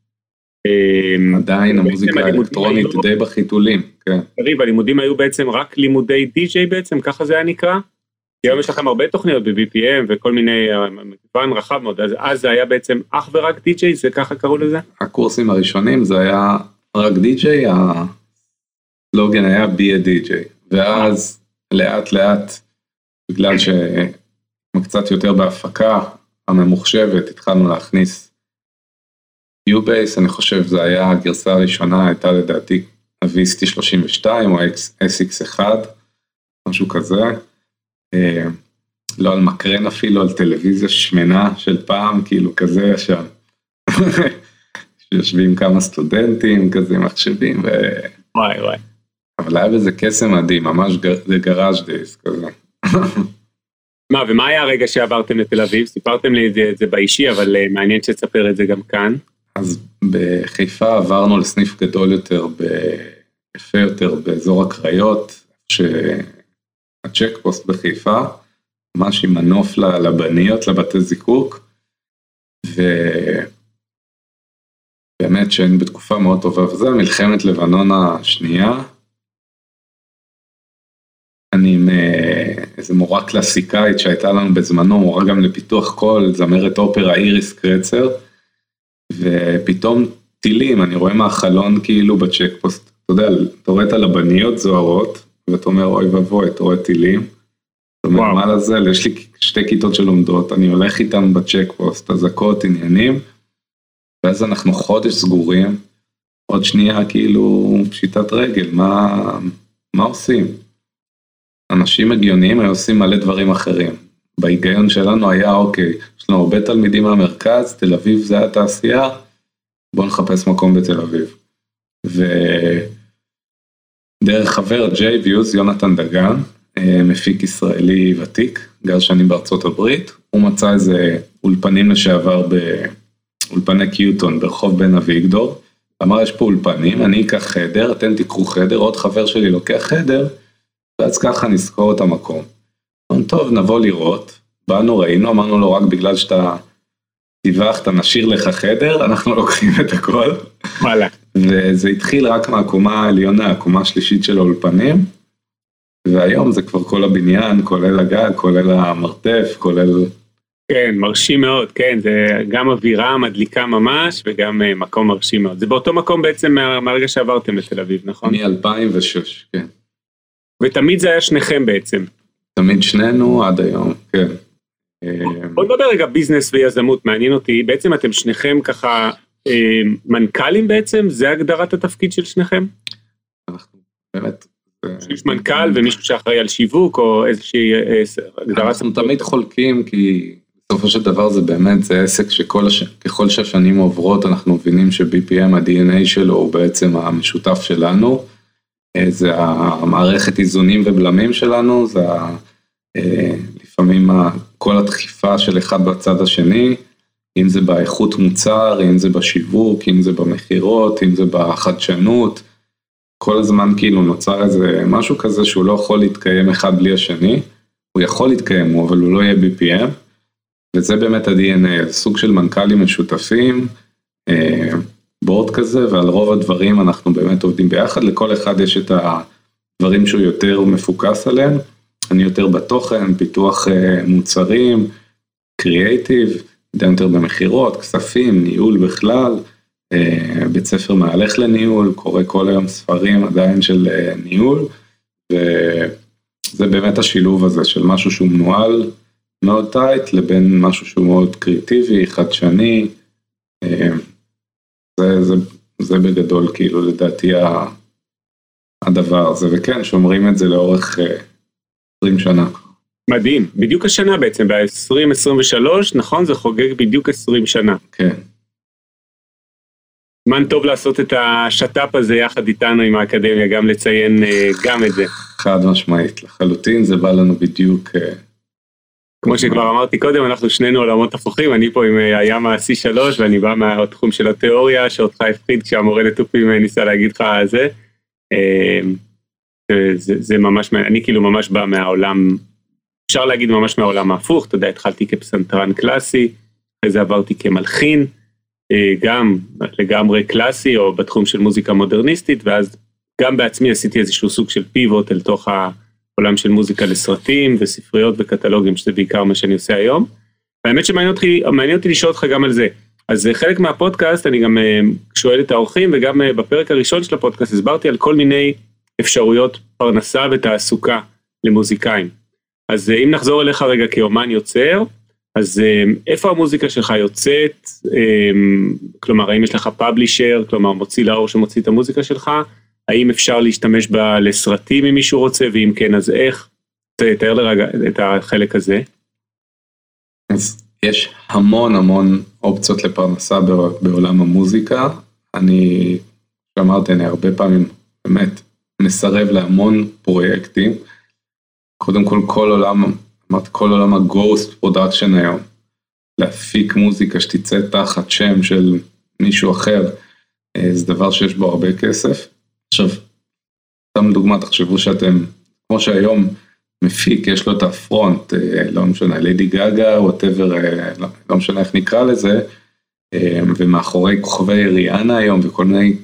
אמ, עדיין המוזיקה האלקטרונית די בחיתולים, כן.
הלימודים היו בעצם רק לימודי די-ג'יי בעצם, ככה זה היה נקרא? היום יש לכם הרבה תוכניות ב-BPM וכל מיני, אה, מגוון רחב מאוד, אז זה היה בעצם אך ורק די-ג'יי, זה ככה קראו לזה?
הקורסים הראשונים זה היה רק די-ג'יי, הסלוגן היה בי די-ג'יי, ואז לאט לאט, בגלל שקצת יותר בהפקה הממוחשבת, התחלנו להכניס U-Base, אני חושב זה היה הגרסה הראשונה, הייתה לדעתי ה-VST 32 או SX1, משהו כזה. אה, לא על מקרן אפילו, על טלוויזיה שמנה של פעם, כאילו כזה ישן. [LAUGHS] שיושבים כמה סטודנטים כזה מחשבים ו...
וואי וואי.
אבל היה בזה קסם מדהים, ממש זה גראז' דייס כזה.
מה, ומה היה הרגע שעברתם לתל אביב? סיפרתם לי את זה באישי, אבל אה, מעניין שתספר את זה גם כאן.
אז בחיפה עברנו לסניף גדול יותר. יפה יותר, באזור הקריות, שהצ'ק פוסט בחיפה, ממש עם מנוף לבניות, לבתי זיקוק, ובאמת שהיינו בתקופה מאוד טובה, וזה מלחמת לבנון השנייה. אני עם אה, איזה מורה קלאסיקאית שהייתה לנו בזמנו, מורה גם לפיתוח קול, זמרת אופרה איריס קרצר. ופתאום טילים, אני רואה מהחלון כאילו בצ'ק פוסט, אתה יודע, אתה רואה את הלבניות זוהרות, ואתה אומר אוי ואבוי, אתה רואה טילים. אתה אומר מה לזה, יש לי שתי כיתות שלומדות, אני הולך איתם בצ'ק פוסט, אזעקות, עניינים, ואז אנחנו חודש סגורים, עוד שנייה כאילו פשיטת רגל, מה, מה עושים? אנשים הגיוניים היו עושים מלא דברים אחרים. בהיגיון שלנו היה אוקיי, יש לנו הרבה תלמידים מהמרכז, תל אביב זה התעשייה, בואו נחפש מקום בתל אביב. ודרך חבר ג'יי ויוז, יונתן דגן, אה, מפיק ישראלי ותיק, גר שנים בארצות הברית, הוא מצא איזה אולפנים לשעבר באולפני קיוטון ברחוב בן אביגדור, אמר יש פה אולפנים, אני אקח חדר, אתם תיקחו חדר, עוד חבר שלי לוקח חדר, ואז ככה נזכור את המקום. טוב, נבוא לראות. באנו, ראינו, אמרנו לו, רק בגלל שאתה טיווחת, נשאיר לך חדר, אנחנו לוקחים את הכל.
וואלה.
וזה התחיל רק מהקומה העליונה, הקומה השלישית של האולפנים, והיום זה כבר כל הבניין, כולל הגג, כולל המרתף, כולל...
כן, מרשים מאוד, כן, זה גם אווירה מדליקה ממש, וגם uh, מקום מרשים מאוד. זה באותו מקום בעצם מה, מהרגע שעברתם לתל אביב, נכון?
מ-2006, כן.
ותמיד זה היה שניכם בעצם.
תמיד שנינו עד היום, כן.
בוא נדבר רגע ביזנס ויזמות, מעניין אותי, בעצם אתם שניכם ככה אה, מנכ"לים בעצם? זה הגדרת התפקיד של שניכם?
אנחנו באמת...
יש מנכ"ל ומישהו שאחראי על שיווק או איזושהי אה,
הגדרת... אנחנו תמיד חולקים כי בסופו של דבר זה באמת, זה עסק שככל שהשנים עוברות אנחנו מבינים ש-BPM ה-DNA שלו הוא בעצם המשותף שלנו. זה המערכת איזונים ובלמים שלנו, זה אה, לפעמים כל הדחיפה של אחד בצד השני, אם זה באיכות מוצר, אם זה בשיווק, אם זה במכירות, אם זה בחדשנות, כל הזמן כאילו נוצר איזה משהו כזה שהוא לא יכול להתקיים אחד בלי השני, הוא יכול להתקיים, אבל הוא לא יהיה BPM, וזה באמת ה-DNA, סוג של מנכ"לים משותפים, אה, בורד כזה, ועל רוב הדברים אנחנו באמת עובדים ביחד, לכל אחד יש את הדברים שהוא יותר מפוקס עליהם, אני יותר בתוכן, פיתוח אה, מוצרים, קריאייטיב, גם יותר במכירות, כספים, ניהול בכלל, אה, בית ספר מהלך לניהול, קורא כל היום ספרים עדיין של אה, ניהול, וזה באמת השילוב הזה של משהו שהוא מנוהל מאוד טייט לבין משהו שהוא מאוד קריאטיבי, חדשני. זה, זה, זה בגדול כאילו לדעתי הדבר הזה, וכן, שומרים את זה לאורך 20 אה, שנה.
מדהים, בדיוק השנה בעצם, ב-2023, נכון? זה חוגג בדיוק 20 שנה.
כן.
זמן טוב לעשות את השת"פ הזה יחד איתנו עם האקדמיה, גם לציין אה, גם את זה.
חד משמעית, לחלוטין זה בא לנו בדיוק אה,
כמו שכבר אמרתי קודם, אנחנו שנינו עולמות הפוכים, אני פה עם אה, הים ה-C3 ואני בא מהתחום של התיאוריה, שאותך הפחיד כשהמורה לתופים ניסה להגיד לך זה. זה, זה ממש, אני כאילו ממש בא מהעולם, אפשר להגיד ממש מהעולם ההפוך, אתה יודע, התחלתי כפסנתרן קלאסי, אחרי זה עברתי כמלחין, גם לגמרי קלאסי או בתחום של מוזיקה מודרניסטית, ואז גם בעצמי עשיתי איזשהו סוג של פיבוט אל תוך העולם של מוזיקה לסרטים וספריות וקטלוגים, שזה בעיקר מה שאני עושה היום. והאמת שמעניין אותי, אותי לשאול אותך גם על זה. אז חלק מהפודקאסט, אני גם אה, שואל את האורחים, וגם אה, בפרק הראשון של הפודקאסט הסברתי על כל מיני אפשרויות פרנסה ותעסוקה למוזיקאים. אז אה, אם נחזור אליך רגע כאומן יוצר, אז איפה המוזיקה שלך יוצאת? כלומר, האם יש לך publisher, כלומר מוציא לאור שמוציא את המוזיקה שלך? האם אפשר להשתמש בה לסרטים אם מישהו רוצה, ואם כן, אז איך? תאר לרגע את החלק הזה.
אז יש המון המון אופציות לפרנסה בעולם המוזיקה. אני, שאמרתי, אני הרבה פעמים באמת מסרב להמון פרויקטים. קודם כל, כל עולם, כל עולם ה ghost production היום, להפיק מוזיקה שתצא תחת שם של מישהו אחר, אה, זה דבר שיש בו הרבה כסף. עכשיו, סתם דוגמא, תחשבו שאתם, כמו שהיום מפיק, יש לו את הפרונט, אה, לא משנה, לידי גאגה, ווטאבר, לא משנה איך נקרא לזה, אה, ומאחורי כוכבי ריאנה היום וכל מיני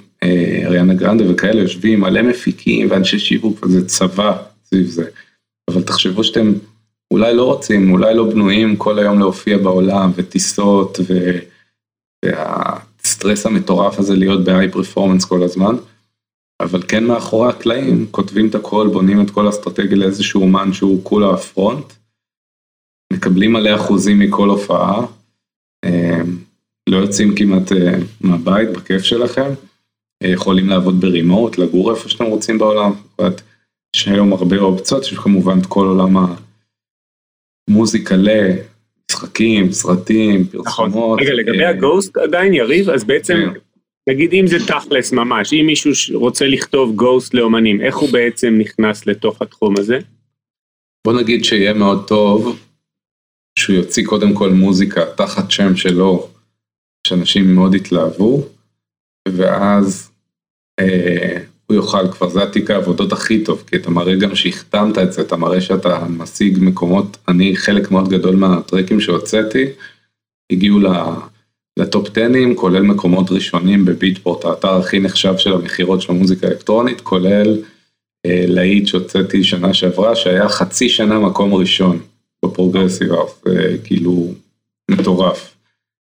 ריאנה גרנדה וכאלה יושבים מלא מפיקים ואנשי שיווק וזה צבא סביב זה. אבל תחשבו שאתם אולי לא רוצים, אולי לא בנויים כל היום להופיע בעולם וטיסות ו... והסטרס המטורף הזה להיות ב-high performance כל הזמן. אבל כן מאחורי הקלעים כותבים את הכל, בונים את כל האסטרטגיה לאיזשהו אומן שהוא כולה הפרונט, מקבלים מלא אחוזים מכל הופעה, אה, לא יוצאים כמעט אה, מהבית בכיף שלכם, אה, יכולים לעבוד ברימוט, לגור איפה שאתם רוצים בעולם, יש היום הרבה אופציות, יש כמובן את כל עולם המוזיקה למשחקים, סרטים, נכון. פרסומות.
רגע, לגבי הגוסט עדיין יריב, אז בעצם כן. נגיד אם זה תכלס ממש, אם מישהו רוצה לכתוב גוסט לאומנים, איך הוא בעצם נכנס לתוך התחום הזה?
בוא נגיד שיהיה מאוד טוב שהוא יוציא קודם כל מוזיקה תחת שם שלו, שאנשים מאוד יתלהבו, ואז אה, הוא יוכל, כבר זה התיק העבודות הכי טוב, כי אתה מראה גם שהחתמת את זה, אתה מראה שאתה משיג מקומות, אני חלק מאוד גדול מהטרקים שהוצאתי, הגיעו. ל top 10, כולל מקומות ראשונים בביטפורט, האתר הכי נחשב של המכירות של המוזיקה האלקטרונית, כולל אה, להיט שהוצאתי שנה שעברה, שהיה חצי שנה מקום ראשון ב progressive house, אה, כאילו מטורף.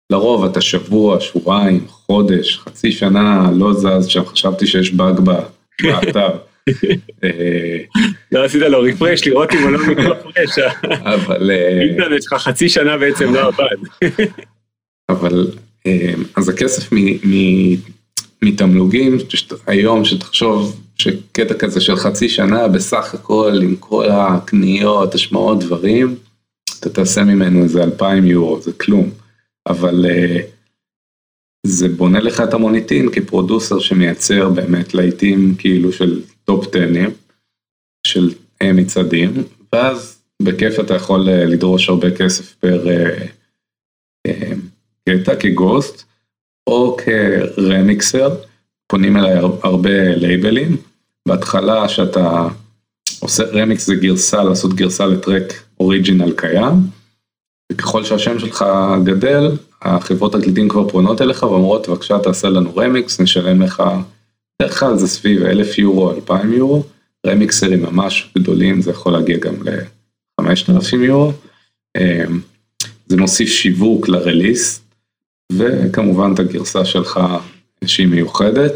לרוב אתה שבוע, שבועיים, חודש, חצי שנה לא זז, שם חשבתי שיש באג באתר.
אה, לא עשית לו רפרש לראות אם הוא לא מתרפרש, אבל אה, אינטרנט שלך חצי שנה בעצם לא עבד.
אבל אמ, אז הכסף מתמלוגים, היום שתחשוב שקטע כזה של חצי שנה בסך הכל עם כל הקניות, השמעות, דברים, אתה תעשה ממנו איזה 2,000 יורו, זה כלום. אבל אה, זה בונה לך את המוניטין כ producer שמייצר באמת להיטים כאילו של טופ טנים, של מצעדים, ואז בכיף אתה יכול אה, לדרוש הרבה כסף פר... אה, קטע כ ghost, או כ remixer, פונים אליי הרבה לייבלים, בהתחלה שאתה עושה רמיקס זה גרסה, לעשות גרסה לטרק אוריג'ינל קיים, וככל שהשם שלך גדל, החברות תקליטים כבר פונות אליך ואומרות בבקשה תעשה לנו רמיקס, נשלם לך, בדרך כלל זה סביב 1,000 יורו, 2,000 יורו, רמיקסרים ממש גדולים, זה יכול להגיע גם ל-5,000 יורו. אמ, זה מוסיף שיווק לרליס, וכמובן את הגרסה שלך שהיא מיוחדת.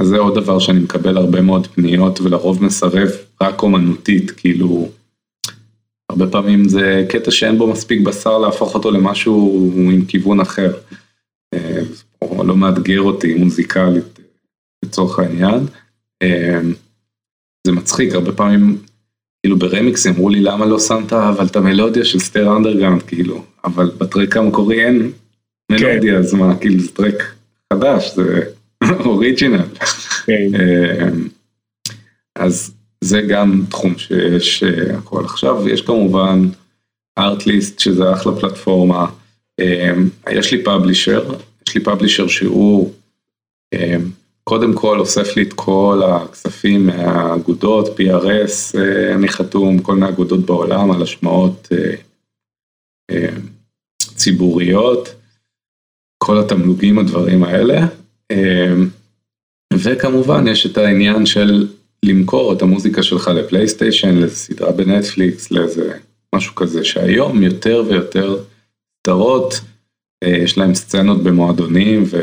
אז זה עוד דבר שאני מקבל הרבה מאוד פניות ולרוב מסרב רק אומנותית, כאילו, הרבה פעמים זה קטע שאין בו מספיק בשר להפוך אותו למשהו עם כיוון אחר. אה, או לא מאתגר אותי מוזיקלית לצורך העניין. אה, זה מצחיק, הרבה פעמים, כאילו ברמיקס אמרו לי למה לא שמת אבל את המלודיה של Stereo Underground, כאילו, אבל בטרק המקורי אין מלודיה, אז מה, כאילו זה טרק חדש, זה [LAUGHS] אוריג'ינל. כן. אמ, אז זה גם תחום שיש הכל. עכשיו יש כמובן ארטליסט שזה אחלה פלטפורמה, אמ, יש לי פאבלישר, יש לי פאבלישר שהוא אמ, קודם כל אוסף לי את כל הכספים מהאגודות, PRS, אה, אני חתום, כל מיני אגודות בעולם על השמעות אה, אה, ציבוריות, כל התמלוגים, הדברים האלה. וכמובן יש את העניין של למכור את המוזיקה שלך לפלייסטיישן, לאיזה סדרה בנטפליקס, לאיזה משהו כזה, שהיום יותר ויותר סדרות, יש להם סצנות במועדונים ו...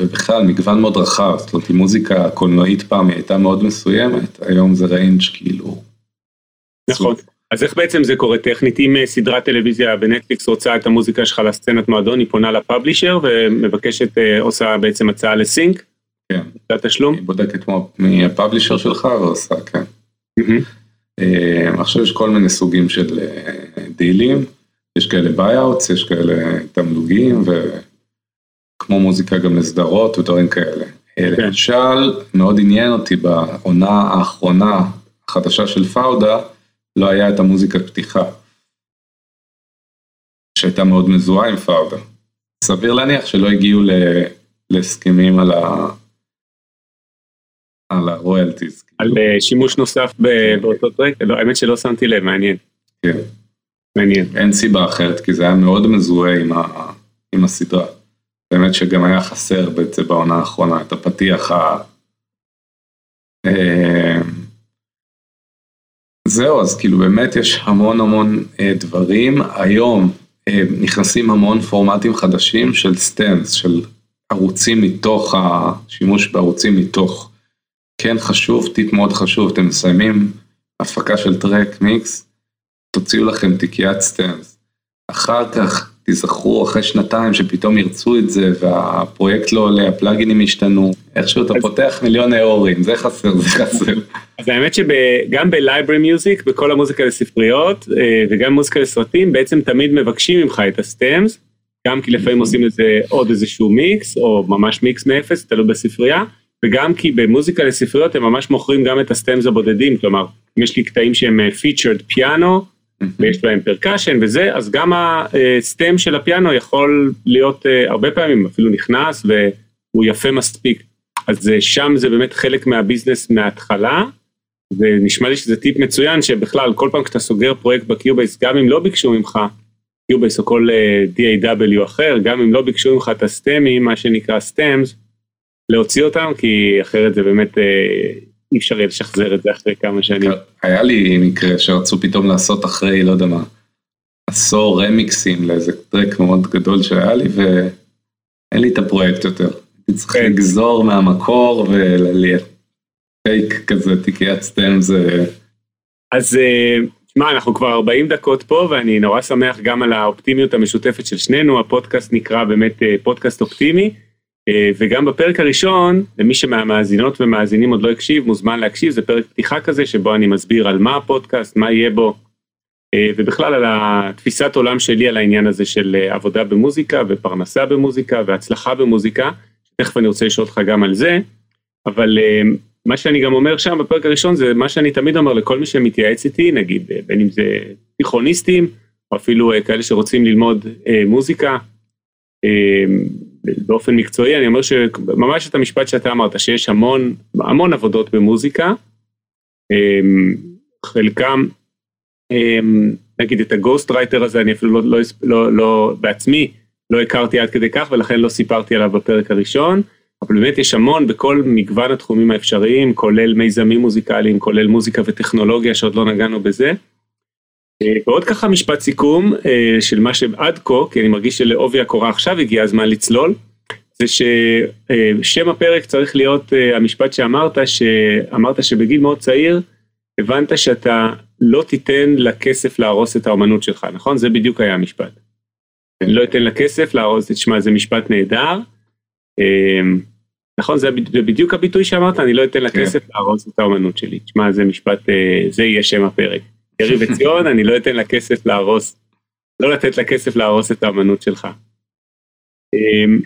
ובכלל מגוון מאוד רחב, זאת אומרת, מוזיקה קולנועית פעם הייתה מאוד מסוימת, היום זה ריינג' כאילו.
נכון. אז איך בעצם זה קורה טכנית? אם אה, סדרת טלוויזיה בנטפליקס רוצה את המוזיקה שלך לסצנת מועדון, היא פונה ל publisher ומבקשת, אה, עושה בעצם הצעה ל
sync?
כן. התשלום?
היא בודקת מה publisher שלך ועושה, כן. אה, עכשיו יש כל מיני סוגים של דילים, יש כאלה buyouts, יש כאלה תמלוגים ו... כמו מוזיקה גם לסדרות ודברים כאלה. כן. למשל, מאוד עניין אותי בעונה האחרונה החדשה של פאודה, לא היה את המוזיקת פתיחה. שהייתה מאוד מזוהה עם פאודה. סביר להניח שלא הגיעו להסכמים על ה... על הרויאלטיז.
על אה, שימוש נוסף באותו טרק? לא, האמת שלא שמתי לב, מעניין.
כן.
מעניין.
אין סיבה אחרת, כי זה היה מאוד מזוהה עם, ה... עם הסדרה. באמת שגם היה חסר בעצם בעונה האחרונה את הפתיח ה... אה, זהו, אז כאילו באמת יש המון המון אה, דברים. היום נכנסים המון פורמטים חדשים של stems, של ערוצים מתוך השימוש בערוצים מתוך. כן חשוב, טיפ מאוד חשוב, אתם מסיימים הפקה של טרק מיקס, תוציאו לכם תיקיית stems. אחר כך תיזכרו אחרי שנתיים שפתאום ירצו את זה והפרויקט לא עולה, הפלאגינים השתנו, איכשהו אתה פותח מיליון error ים, זה חסר, זה חסר.
אז האמת שגם ב library music, בכל המוזיקה לספריות אה, וגם מוזיקה לסרטים, בעצם תמיד מבקשים ממך את ה stems, גם כי לפעמים עושים לזה עוד איזשהו מיקס, או ממש מיקס מאפס, תלוי בספרייה, וגם כי במוזיקה לספריות הם ממש מוכרים גם את ה stems הבודדים, כלומר, אם יש לי קטעים שהם featured אה, piano, ויש בהם percussion וזה, אז גם ה stem של ה piano יכול להיות אה, הרבה פעמים אפילו נכנס והוא יפה מספיק. אז אה, שם זה באמת חלק מהביזנס מההתחלה, ונשמע לי שזה טיפ מצוין שבכלל כל פעם כשאתה סוגר פרויקט בקיובייס, גם אם לא ביקשו ממך, קיובייס או כל אה, DAW אחר, גם אם לא ביקשו ממך את הסטמים, מה שנקרא stems, להוציא אותם, כי אחרת זה באמת אי אפשר יהיה לשחזר את זה אחרי כמה שנים.
היה לי מקרה שרצו פתאום לעשות אחרי, לא יודע מה, עשור רמיקסים לאיזה טרק מאוד גדול שהיה לי, ואין לי את הפרויקט יותר. הייתי צריך כן. לגזור מהמקור ולפייק כזה, תיקיית סטם זה...
אז תשמע, אה, אנחנו כבר 40 דקות פה, ואני נורא שמח גם על האופטימיות המשותפת של שנינו, הפודקאסט נקרא באמת אה, פודקאסט אופטימי. אה, וגם בפרק הראשון, למי שמהמאזינות ומאזינים עוד לא הקשיב, מוזמן להקשיב, זה פרק פתיחה כזה שבו אני מסביר על מה הפודקאסט, מה יהיה בו, אה, ובכלל על התפיסת עולם שלי על העניין הזה של אה, עבודה במוזיקה ופרנסה במוזיקה והצלחה במוזיקה, תכף אני רוצה לשאול אותך גם על זה, אבל מה שאני גם אומר שם בפרק הראשון זה מה שאני תמיד אומר לכל מי שמתייעץ איתי, נגיד בין אם זה תיכוניסטים, או אפילו כאלה שרוצים ללמוד מוזיקה, באופן מקצועי אני אומר שממש את המשפט שאתה אמרת שיש המון המון עבודות במוזיקה אמ, חלקם אמ, נגיד את הגוסט רייטר הזה אני אפילו לא, לא, לא, לא בעצמי לא הכרתי עד כדי כך ולכן לא סיפרתי עליו בפרק הראשון אבל באמת יש המון בכל מגוון התחומים האפשריים כולל מיזמים מוזיקליים כולל מוזיקה וטכנולוגיה שעוד לא נגענו בזה. אה, ועוד ככה משפט סיכום אה, של מה שעד כה, כי אני מרגיש שלעובי הקורה עכשיו הגיע הזמן לצלול, זה ששם הפרק צריך להיות אה, המשפט שאמרת, שאמרת שבגיל מאוד צעיר הבנת שאתה לא תיתן לכסף להרוס את האומנות שלך, נכון? זה בדיוק היה המשפט. אני לא אתן לכסף להרוס, תשמע זה משפט נהדר. נכון זה בדיוק הביטוי שאמרת אני לא אתן לכסף כן. להרוס את האומנות שלי, תשמע זה משפט זה יהיה שם הפרק. ירי וציון, אני לא אתן לכסף להרוס, לא לתת לכסף להרוס את האמנות שלך. אמ,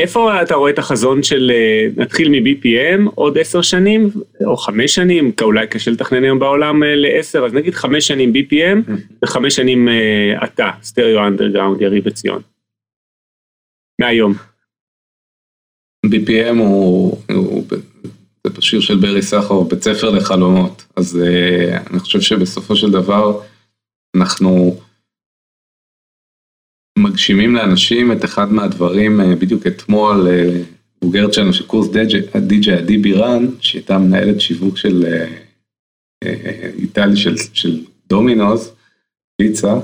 איפה אתה רואה את החזון של, אה, נתחיל מ-BPM, עוד עשר שנים, או חמש שנים, אולי קשה לתכנן היום בעולם אה, לעשר, אז נגיד חמש שנים BPM, [LAUGHS] וחמש שנים אה, אתה, סטריאו אנדרגראונד, ירי וציון. מהיום.
BPM הוא, הוא זה בשיר של ברי סחרוף, בית ספר לחלומות, אז uh, אני חושב שבסופו של דבר אנחנו מגשימים לאנשים את אחד מהדברים, uh, בדיוק אתמול, uh, בוגרת שלנו של קורס די.ג'יי עדי בירן, שהייתה מנהלת שיווק של איטלי של, של דומינוז, פיצה,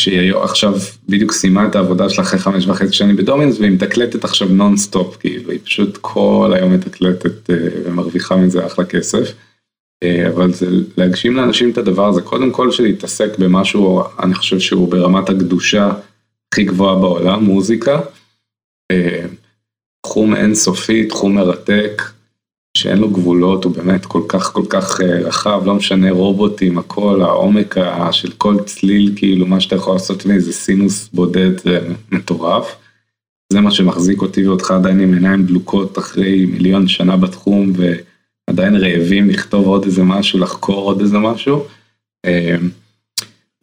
שהיא עכשיו בדיוק סיימה את העבודה שלה אחרי חמש וחצי שנים בדומינו'ס והיא מתקלטת עכשיו נונסטופ כאילו היא פשוט כל היום מתקלטת אה, ומרוויחה מזה אחלה כסף. אה, אבל זה להגשים לאנשים את הדבר הזה קודם כל שלהתעסק במשהו אני חושב שהוא ברמת הקדושה הכי גבוהה בעולם מוזיקה. אה, תחום אינסופי תחום מרתק שאין לו גבולות, הוא באמת כל כך כל כך אה, רחב, לא משנה רובוטים, הכל, העומק של כל צליל, כאילו מה שאתה יכול לעשות מאיזה סינוס בודד זה מטורף. זה מה שמחזיק אותי ואותך עדיין עם עיניים דלוקות אחרי מיליון שנה בתחום ועדיין רעבים לכתוב עוד איזה משהו, לחקור עוד איזה משהו. אה,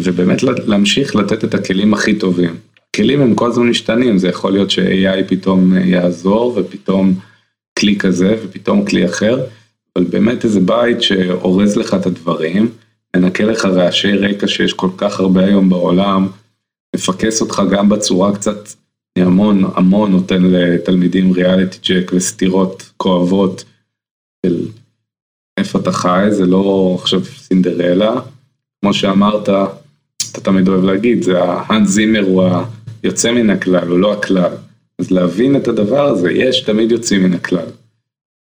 ובאמת להמשיך לתת את הכלים הכי טובים. הכלים הם כל הזמן משתנים, זה יכול להיות ש-AI פתאום יעזור ופתאום כלי כזה ופתאום כלי אחר, אבל באמת איזה בית שאורז לך את הדברים, מנקה לך רעשי רקע שיש כל כך הרבה היום בעולם, מפקס אותך גם בצורה קצת, המון המון נותן לתלמידים ריאליטי ג'ק וסתירות כואבות של איפה אתה חי, זה לא עכשיו סינדרלה, כמו שאמרת, אתה תמיד אוהב להגיד, זה ההאנד זימר הוא היוצא מן הכלל, הוא לא הכלל. אז להבין את הדבר הזה, יש תמיד יוצאים מן הכלל.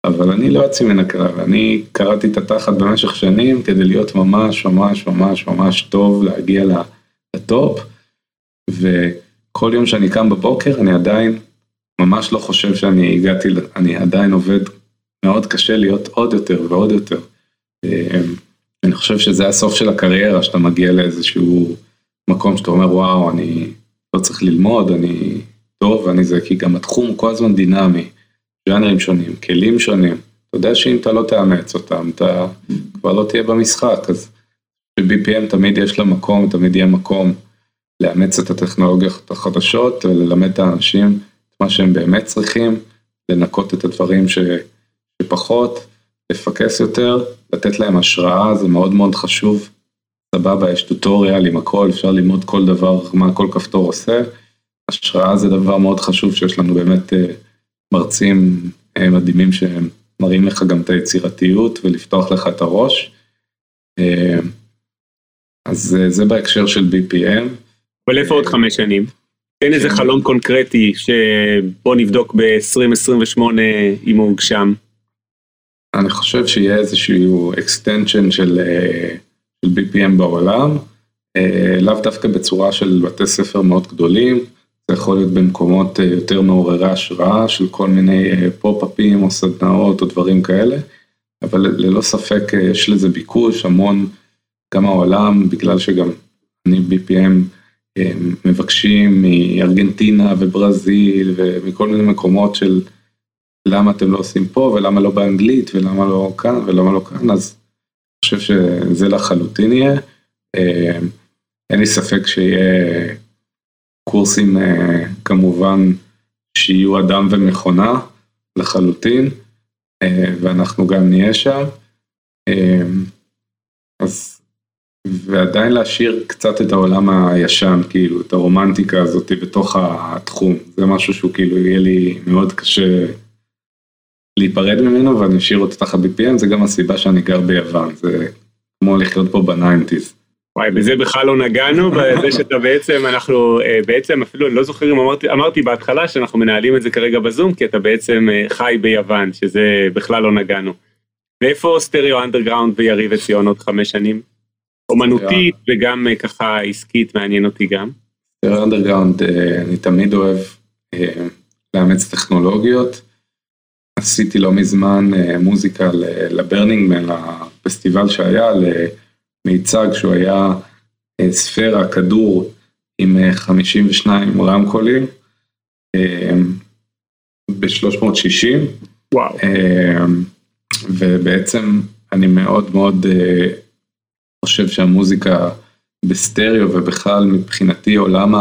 אבל אני לא יוצא מן הכלל, אני קראתי את התחת במשך שנים כדי להיות ממש ממש ממש ממש טוב, להגיע לטופ, וכל יום שאני קם בבוקר אני עדיין ממש לא חושב שאני הגעתי, אני עדיין עובד מאוד קשה להיות עוד יותר ועוד יותר. אמ, אני חושב שזה הסוף של הקריירה, שאתה מגיע לאיזשהו מקום שאתה אומר וואו, אני לא צריך ללמוד, אני טוב, אני זה, כי גם התחום כל הזמן דינמי, ז'אנרים שונים, כלים שונים, אתה יודע שאם אתה לא תאמץ אותם, אתה כבר לא תהיה במשחק, אז ב-BPM תמיד יש לה מקום, תמיד יהיה מקום לאמץ את הטכנולוגיות החדשות וללמד את האנשים את מה שהם באמת צריכים, לנקות את הדברים ש... שפחות, לפקס יותר, לתת להם השראה, זה מאוד מאוד חשוב. סבבה, יש טוטוריאל עם הכל, אפשר ללמוד כל דבר, מה כל כפתור עושה. השראה זה דבר מאוד חשוב שיש לנו באמת אה, מרצים אה, מדהימים שמראים לך גם את היצירתיות ולפתוח לך את הראש. אה, אז זה בהקשר של BPM.
אבל איפה עוד חמש שנים? תן איזה כן. חלום קונקרטי שבוא נבדוק ב-2028 אם הוא הוגשם.
אני חושב שיהיה איזשהו extension של, של BPM בעולם, לאו דווקא בצורה של בתי ספר מאוד גדולים, זה יכול להיות במקומות אה, יותר מעוררי השראה של כל מיני אה, פופ-אפים או סדנאות או דברים כאלה, אבל ללא ספק אה, יש לזה ביקוש המון, גם העולם, בגלל שגם אני BPM מבקשים מארגנטינה וברזיל ומכל מיני מקומות של למה אתם לא עושים פה ולמה לא באנגלית ולמה לא כאן ולמה לא כאן, אז אני חושב שזה לחלוטין יהיה. אין לי ספק שיהיה קורסים אה, כמובן שיהיו אדם ומכונה לחלוטין, אה, ואנחנו גם נהיה שם. אה, אז, ועדיין להשאיר קצת את העולם הישן, כאילו, את הרומנטיקה הזאת בתוך התחום, זה משהו שהוא כאילו יהיה לי מאוד קשה להיפרד ממנו ואני אשאיר אותו תחת BPM, זה גם הסיבה שאני גר ביוון, זה כמו לחיות פה ב nineties.
וואי, בזה בכלל לא נגענו, [LAUGHS] בזה שאתה בעצם, אנחנו אה, בעצם, אפילו אני לא זוכר אם אמרתי, אמרתי בהתחלה שאנחנו מנהלים את זה כרגע בזום, כי אתה בעצם אה, חי ביוון, שזה בכלל לא נגענו. ואיפה Stereo Underground ויריב עציון עוד חמש שנים? אומנותית וגם אה, ככה עסקית מעניין אותי גם.
Stereo Underground, אני תמיד אוהב לאמץ טכנולוגיות. עשיתי לא מזמן מוזיקה לברנינגמן, לפסטיבל שהיה, מיצג שהוא היה אה, ספירה, כדור עם 52 אה, רמקולים אה, ב-360.
וואו.
ובעצם אני מאוד מאוד חושב שהמוזיקה בסטריאו ובכלל מבחינתי עולם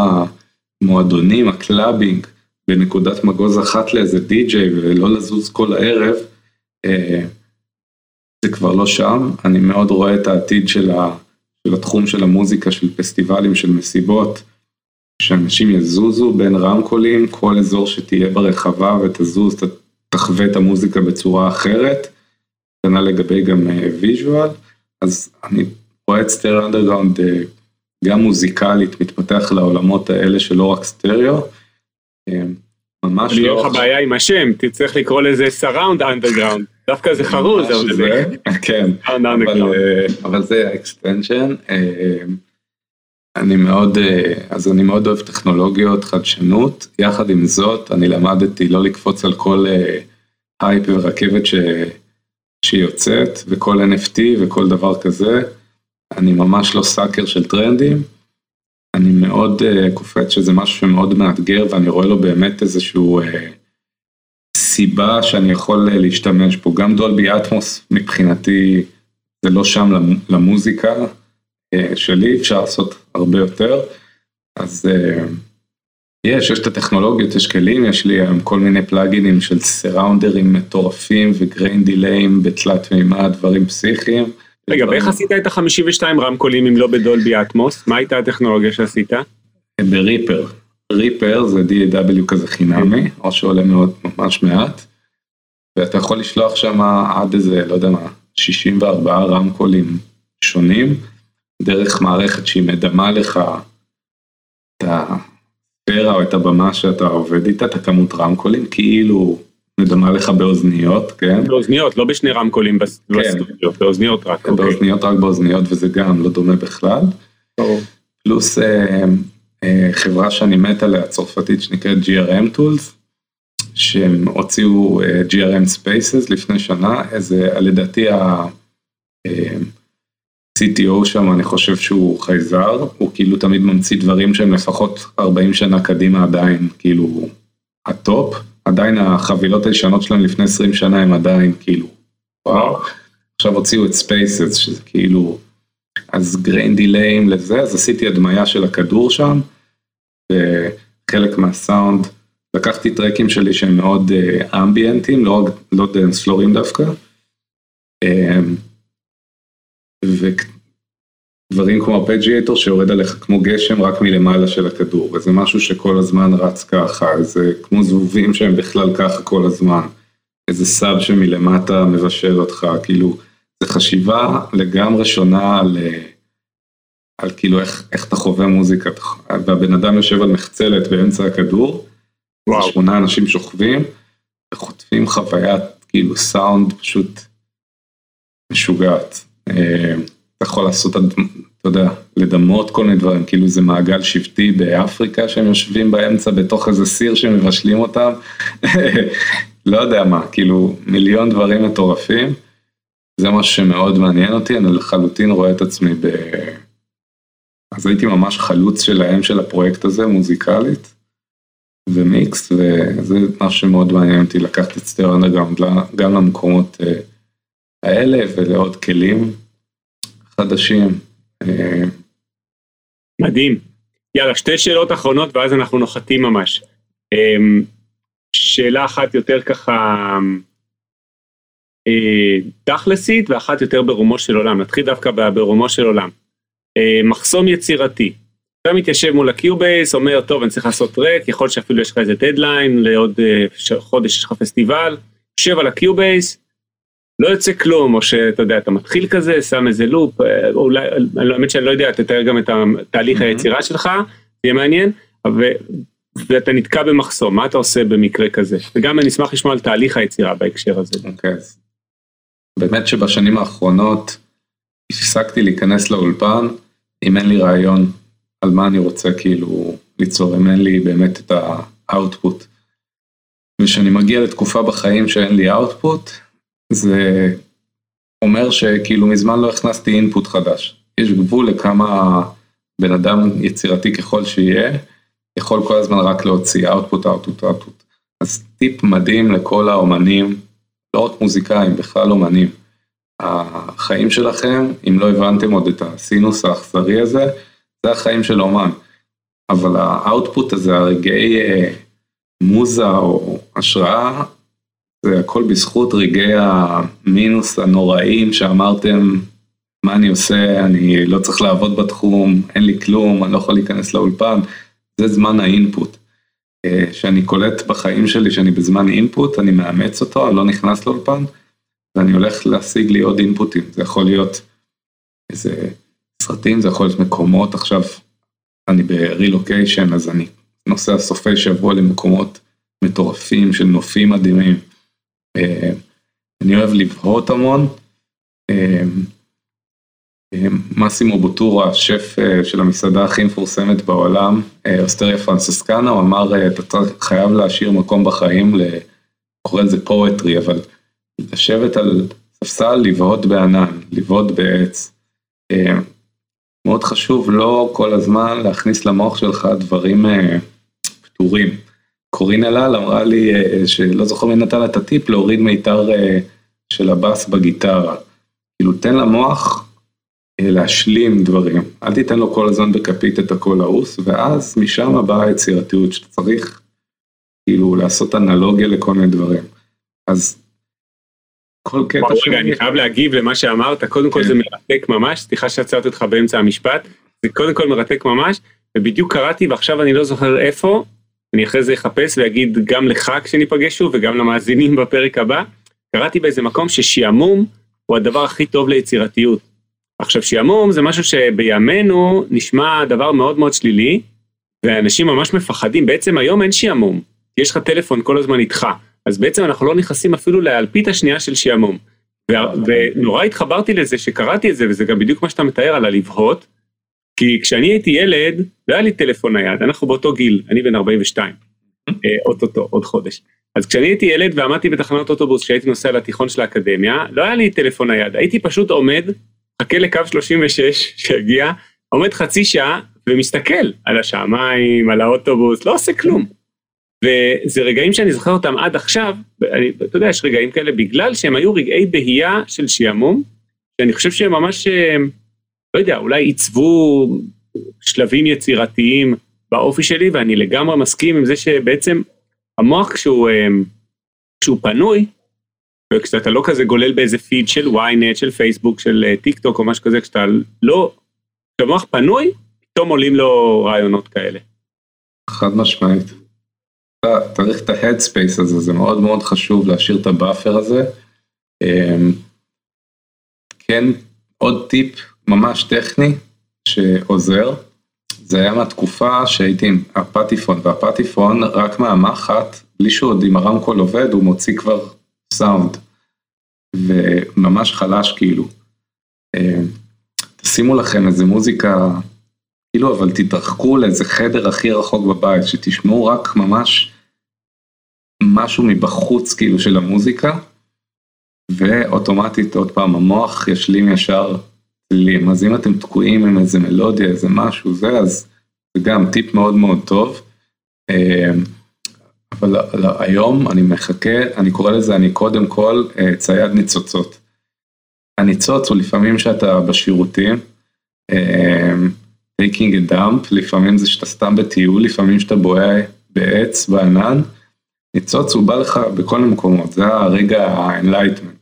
המועדונים, ה clubbing, בנקודת מגוז אחת לאיזה די-ג'יי ולא לזוז כל הערב, זה כבר לא שם, אני מאוד רואה את העתיד של, ה, של התחום של המוזיקה, של פסטיבלים, של מסיבות, שאנשים יזוזו בין רמקולים, כל אזור שתהיה ברחבה ותזוז, תחווה את המוזיקה בצורה אחרת, כנ"ל לגבי גם visual, אז אני רואה את Stereo Underground גם מוזיקלית מתפתח לעולמות האלה שלא רק סטריאו.
ממש לא... אני לך בעיה עם השם, תצטרך לקרוא לזה Surround Underground. דווקא זה חרוז, אבל זה... [LAUGHS]
כן, אבל זה ה extension. אה, אני מאוד, אה, אז אני מאוד אוהב טכנולוגיות, חדשנות, יחד עם זאת אני למדתי לא לקפוץ על כל הייפ אה, ורכבת ש... שיוצאת וכל NFT וכל דבר כזה, אני ממש לא sucker של טרנדים, אני מאוד קופץ שזה משהו שמאוד מאתגר ואני רואה לו באמת איזשהו סיבה שאני יכול אה, להשתמש בו, גם Dolby Atmos מבחינתי זה לא שם למוזיקה אה, שלי, אפשר לעשות הרבה יותר, אז אה, יש, יש את הטכנולוגיות, יש כלים, יש לי היום כל מיני פלאגינים של סראונדרים מטורפים וגריין דיליים בתלת מימד, דברים פסיכיים.
רגע, ואיך עשית את ה-52 רמקולים אם לא בדולבי אטמוס? מה הייתה הטכנולוגיה שעשית?
בריפר. ריפר זה DAW כזה חינמי, או שעולה מאוד ממש מעט, ואתה יכול לשלוח שם עד איזה, לא יודע מה, 64 רמקולים שונים, דרך מערכת שהיא מדמה לך את הספירה או את הבמה שאתה עובד איתה, את הכמות רמקולים, כאילו מדמה לך באוזניות, כן?
באוזניות, לא בשני רמקולים כן. בסטודיו, באוזניות רק.
אוקיי. באוזניות רק באוזניות וזה גם לא דומה בכלל. פלוס אה, חברה שאני מת עליה, צרפתית שנקראת GRM Tools, שהם הוציאו אה, GRM Spaces לפני שנה, איזה, לדעתי ה-CTO אה, שם, אני חושב שהוא חייזר, הוא כאילו תמיד ממציא דברים שהם לפחות 40 שנה קדימה עדיין, כאילו, ה top, עדיין החבילות הישנות שלהם לפני 20 שנה הם עדיין כאילו, וואו, עכשיו הוציאו את Spaces, שזה כאילו, אז grain delay ים לזה, אז עשיתי הדמיה של הכדור שם. וחלק מהסאונד, לקחתי טרקים שלי שהם מאוד ambient ים, לא, לא dance floor ים דווקא. אמ, ודברים כמו הפג'יאטור שיורד עליך כמו גשם רק מלמעלה של הכדור, וזה משהו שכל הזמן רץ ככה, זה כמו זבובים שהם בכלל ככה כל הזמן. איזה סאב שמלמטה מבשל אותך, כאילו, זה חשיבה לגמרי שונה על... על כאילו איך, איך אתה חווה מוזיקה, והבן אדם יושב על מחצלת באמצע הכדור, וואו. שמונה אנשים שוכבים, וחוטפים חוויית כאילו סאונד פשוט משוגעת. אה, אתה יכול לעשות, אתה יודע, לדמות כל מיני דברים, כאילו זה מעגל שבטי באפריקה שהם יושבים באמצע בתוך איזה סיר שמבשלים אותם, [LAUGHS] לא יודע מה, כאילו מיליון דברים מטורפים. זה משהו שמאוד מעניין אותי, אני לחלוטין רואה את עצמי ב... אז הייתי ממש חלוץ שלהם של הפרויקט הזה, מוזיקלית, ומיקס, וזה משהו שמאוד מעניין אותי לקחת את Stereo Underground גם למקומות אה, האלה ולעוד כלים חדשים. אה.
מדהים. יאללה, שתי שאלות אחרונות ואז אנחנו נוחתים ממש. אמ, שאלה אחת יותר ככה אה, תכלסית ואחת יותר ברומו של עולם. נתחיל דווקא ברומו של עולם. אה, מחסום יצירתי. אתה מתיישב מול ה Cubase, אומר, טוב, אני צריך לעשות טרק, יכול שאפילו יש לך איזה דדליין, לעוד אה, חודש יש לך פסטיבל, יושב על ה Cubase, לא יוצא כלום, או שאתה יודע, אתה מתחיל כזה, שם איזה loop, אה, אולי, האמת שאני לא יודע, תתאר גם את תהליך היצירה שלך, זה יהיה מעניין, ו, ואתה נתקע במחסום, מה אתה עושה במקרה כזה? וגם אני אשמח לשמוע על תהליך היצירה בהקשר הזה.
אוקיי, okay. באמת שבשנים האחרונות הפסקתי להיכנס לאולפן, אם אין לי רעיון על מה אני רוצה כאילו ליצור, אם אין לי באמת את ה output. וכשאני מגיע לתקופה בחיים שאין לי output, זה אומר שכאילו מזמן לא הכנסתי input חדש. יש גבול לכמה בן אדם יצירתי ככל שיהיה, יכול כל הזמן רק להוציא output, output, output. אז טיפ מדהים לכל האומנים, לא רק מוזיקאים, בכלל אומנים. החיים שלכם, אם לא הבנתם עוד את הסינוס האכזרי הזה, זה החיים של אומן. אבל האאוטפוט הזה, הרגעי מוזה או השראה, זה הכל בזכות רגעי המינוס הנוראים שאמרתם, מה אני עושה, אני לא צריך לעבוד בתחום, אין לי כלום, אני לא יכול להיכנס לאולפן, זה זמן האינפוט. אה, שאני קולט בחיים שלי שאני בזמן אינפוט, אני מאמץ אותו, אני לא נכנס לאולפן, ואני הולך להשיג לי עוד אינפוטים, זה יכול להיות איזה סרטים, זה יכול להיות מקומות, עכשיו אני ברילוקיישן, אז אני נוסע סופי שבוע למקומות מטורפים של נופים מדהימים. אה, אני אוהב לבהות המון. אה, מסימו בוטורה, שף של המסעדה הכי מפורסמת בעולם, אוסטריה פרנסיסקנה, הוא אמר, אתה חייב להשאיר מקום בחיים, קורא לזה פואטרי, אבל לשבת על ספסל, לבהות בענן, לבהות בעץ. מאוד חשוב לא כל הזמן להכניס למוח שלך דברים פתורים. קורין אלאל אמרה לי, שלא זוכר מי נתן לה את הטיפ, להוריד מיתר של הבאס בגיטרה. כאילו תן למוח להשלים דברים, אל תיתן לו כל הזמן בכפית את הכל לעוס, ואז משם באה היצירתיות שאתה צריך כאילו לעשות אנלוגיה לכל מיני דברים. אז
כל קטע רגע, אני חייב להגיב למה שאמרת, קודם כל זה כן. מרתק ממש, סליחה שעצרתי אותך באמצע המשפט, זה קודם כל מרתק ממש, ובדיוק קראתי ועכשיו אני לא זוכר איפה, אני אחרי זה אחפש ואגיד גם לך כשניפגש שוב וגם למאזינים בפרק הבא, קראתי באיזה מקום ששעמום הוא הדבר הכי טוב ליצירתיות. עכשיו שעמום זה משהו שבימינו נשמע דבר מאוד מאוד שלילי, ואנשים ממש מפחדים, בעצם היום אין שעמום, יש לך טלפון כל הזמן איתך, אז בעצם אנחנו לא נכנסים אפילו לאלפית השנייה של שעמום. ונורא התחברתי לזה שקראתי את זה, וזה גם בדיוק מה שאתה מתאר על הלבהות, כי כשאני הייתי ילד, לא היה לי טלפון נייד, אנחנו באותו גיל, אני בן 42, אה, אוטוטו, עוד חודש. אז כשאני הייתי ילד ועמדתי בתחנות אוטובוס כשהייתי נוסע לתיכון של האקדמיה, לא היה לי טלפון נייד, הייתי פשוט עומד מחכה לקו 36 שיגיע, עומד חצי שעה ומסתכל על השעמיים, על האוטובוס, לא עושה כלום. וזה רגעים שאני זוכר אותם עד עכשיו, אתה יודע, יש רגעים כאלה בגלל שהם היו רגעי בהייה של שעמום, שאני חושב שהם ממש, אה, לא יודע, אולי עיצבו שלבים יצירתיים באופי שלי, ואני לגמרי מסכים עם זה שבעצם המוח כשהוא, אה, כשהוא פנוי, וכשאתה לא כזה גולל באיזה פיד של ynet, של פייסבוק, של טיק טוק או משהו כזה, כשאתה לא, כשהמוח פנוי, פתאום עולים לו רעיונות כאלה.
חד משמעית. אתה צריך את ה headspace הזה, זה מאוד מאוד חשוב להשאיר את ה buffer הזה. אמ, כן, עוד טיפ ממש טכני שעוזר, זה היה מהתקופה שהייתי עם הפטיפון, והפטיפון רק מהמחט, בלי שהוא עוד עם הרמקול עובד, הוא מוציא כבר סאונד, וממש חלש כאילו. אה, תשימו לכם איזה מוזיקה, כאילו אבל תתרחקו לאיזה חדר הכי רחוק בבית, שתשמעו רק ממש משהו מבחוץ כאילו של המוזיקה, ואוטומטית עוד פעם המוח ישלים ישר צלילים, אז אם אתם תקועים עם איזה מלודיה, איזה משהו, זה, אז זה גם טיפ מאוד מאוד טוב. אה, אבל היום אני מחכה, אני קורא לזה, אני קודם כל אה, צייד ניצוצות. הניצוץ הוא לפעמים שאתה בשירותים, אה, taking a dump, לפעמים זה שאתה סתם בטיול, לפעמים שאתה בוהה בעץ, בענן. ניצוץ הוא בא לך בכל המקומות, זה הרגע ה-enlightenment.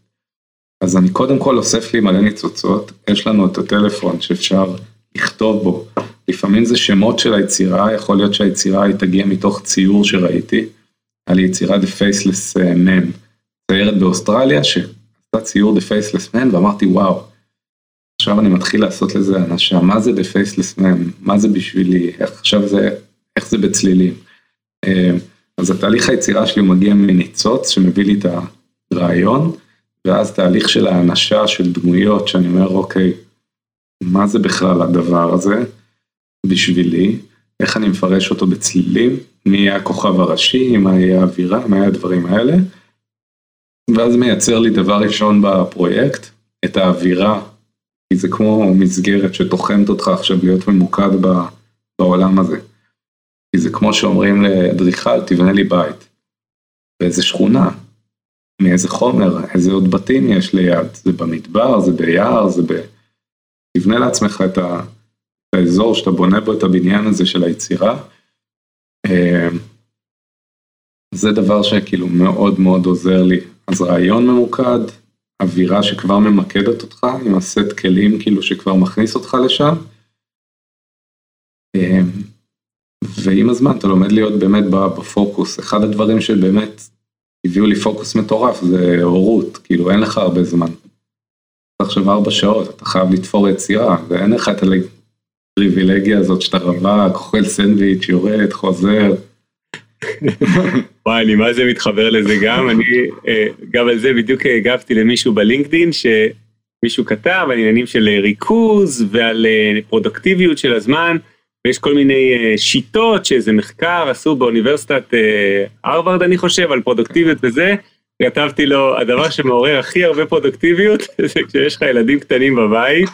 אז אני קודם כל אוסף לי מלא ניצוצות, יש לנו את הטלפון שאפשר לכתוב בו. לפעמים זה שמות של היצירה, יכול להיות שהיצירה היא תגיע מתוך ציור שראיתי. על יצירה The Faceless אה, Man, ציירת באוסטרליה שעשתה ציור The Faceless Man ואמרתי וואו, עכשיו אני מתחיל לעשות לזה אנשה, מה זה The Faceless Man, מה זה בשבילי, איך עכשיו זה, איך זה בצלילים. אז התהליך היצירה שלי מגיע מניצוץ שמביא לי את הרעיון, ואז תהליך של האנשה של דמויות שאני אומר אוקיי, מה זה בכלל הדבר הזה בשבילי, איך אני מפרש אותו בצלילים, מי יהיה הכוכב הראשי, מה יהיה האווירה, מה יהיה הדברים האלה. ואז מייצר לי דבר ראשון בפרויקט, את האווירה, כי זה כמו מסגרת שטוחנת אותך עכשיו להיות ממוקד בעולם הזה. כי זה כמו שאומרים לאדריכל, תבנה לי בית. באיזה שכונה, מאיזה חומר, איזה עוד בתים יש ליד, זה במדבר, זה ביער, זה ב... תבנה לעצמך את, האזור שאתה בונה בו את הבניין הזה של היצירה, אמ, זה דבר שכאילו מאוד מאוד עוזר לי. אז רעיון ממוקד, אווירה שכבר ממקדת אותך עם הסט כלים כאילו שכבר מכניס אותך לשם. ועם הזמן אתה לומד להיות באמת בפוקוס. אחד הדברים שבאמת הביאו לי פוקוס מטורף זה הורות, כאילו אין לך הרבה זמן. עכשיו ארבע שעות, אתה חייב לתפור יצירה, ואין לך את הפריבילגיה הזאת שאתה רווק, אוכל סנדוויץ', יורד, חוזר. [LAUGHS]
וואי, אני מה זה מתחבר לזה גם, אני אה, גם על זה בדיוק הגבתי למישהו בלינקדין, שמישהו כתב על עניינים של ריכוז ועל אה, פרודקטיביות של הזמן, ויש כל מיני אה, שיטות שאיזה מחקר עשו באוניברסיטת הרווארד אני חושב, על פרודקטיביות וזה, כתבתי לו, הדבר שמעורר הכי הרבה פרודקטיביות [LAUGHS] זה כשיש לך ילדים קטנים בבית,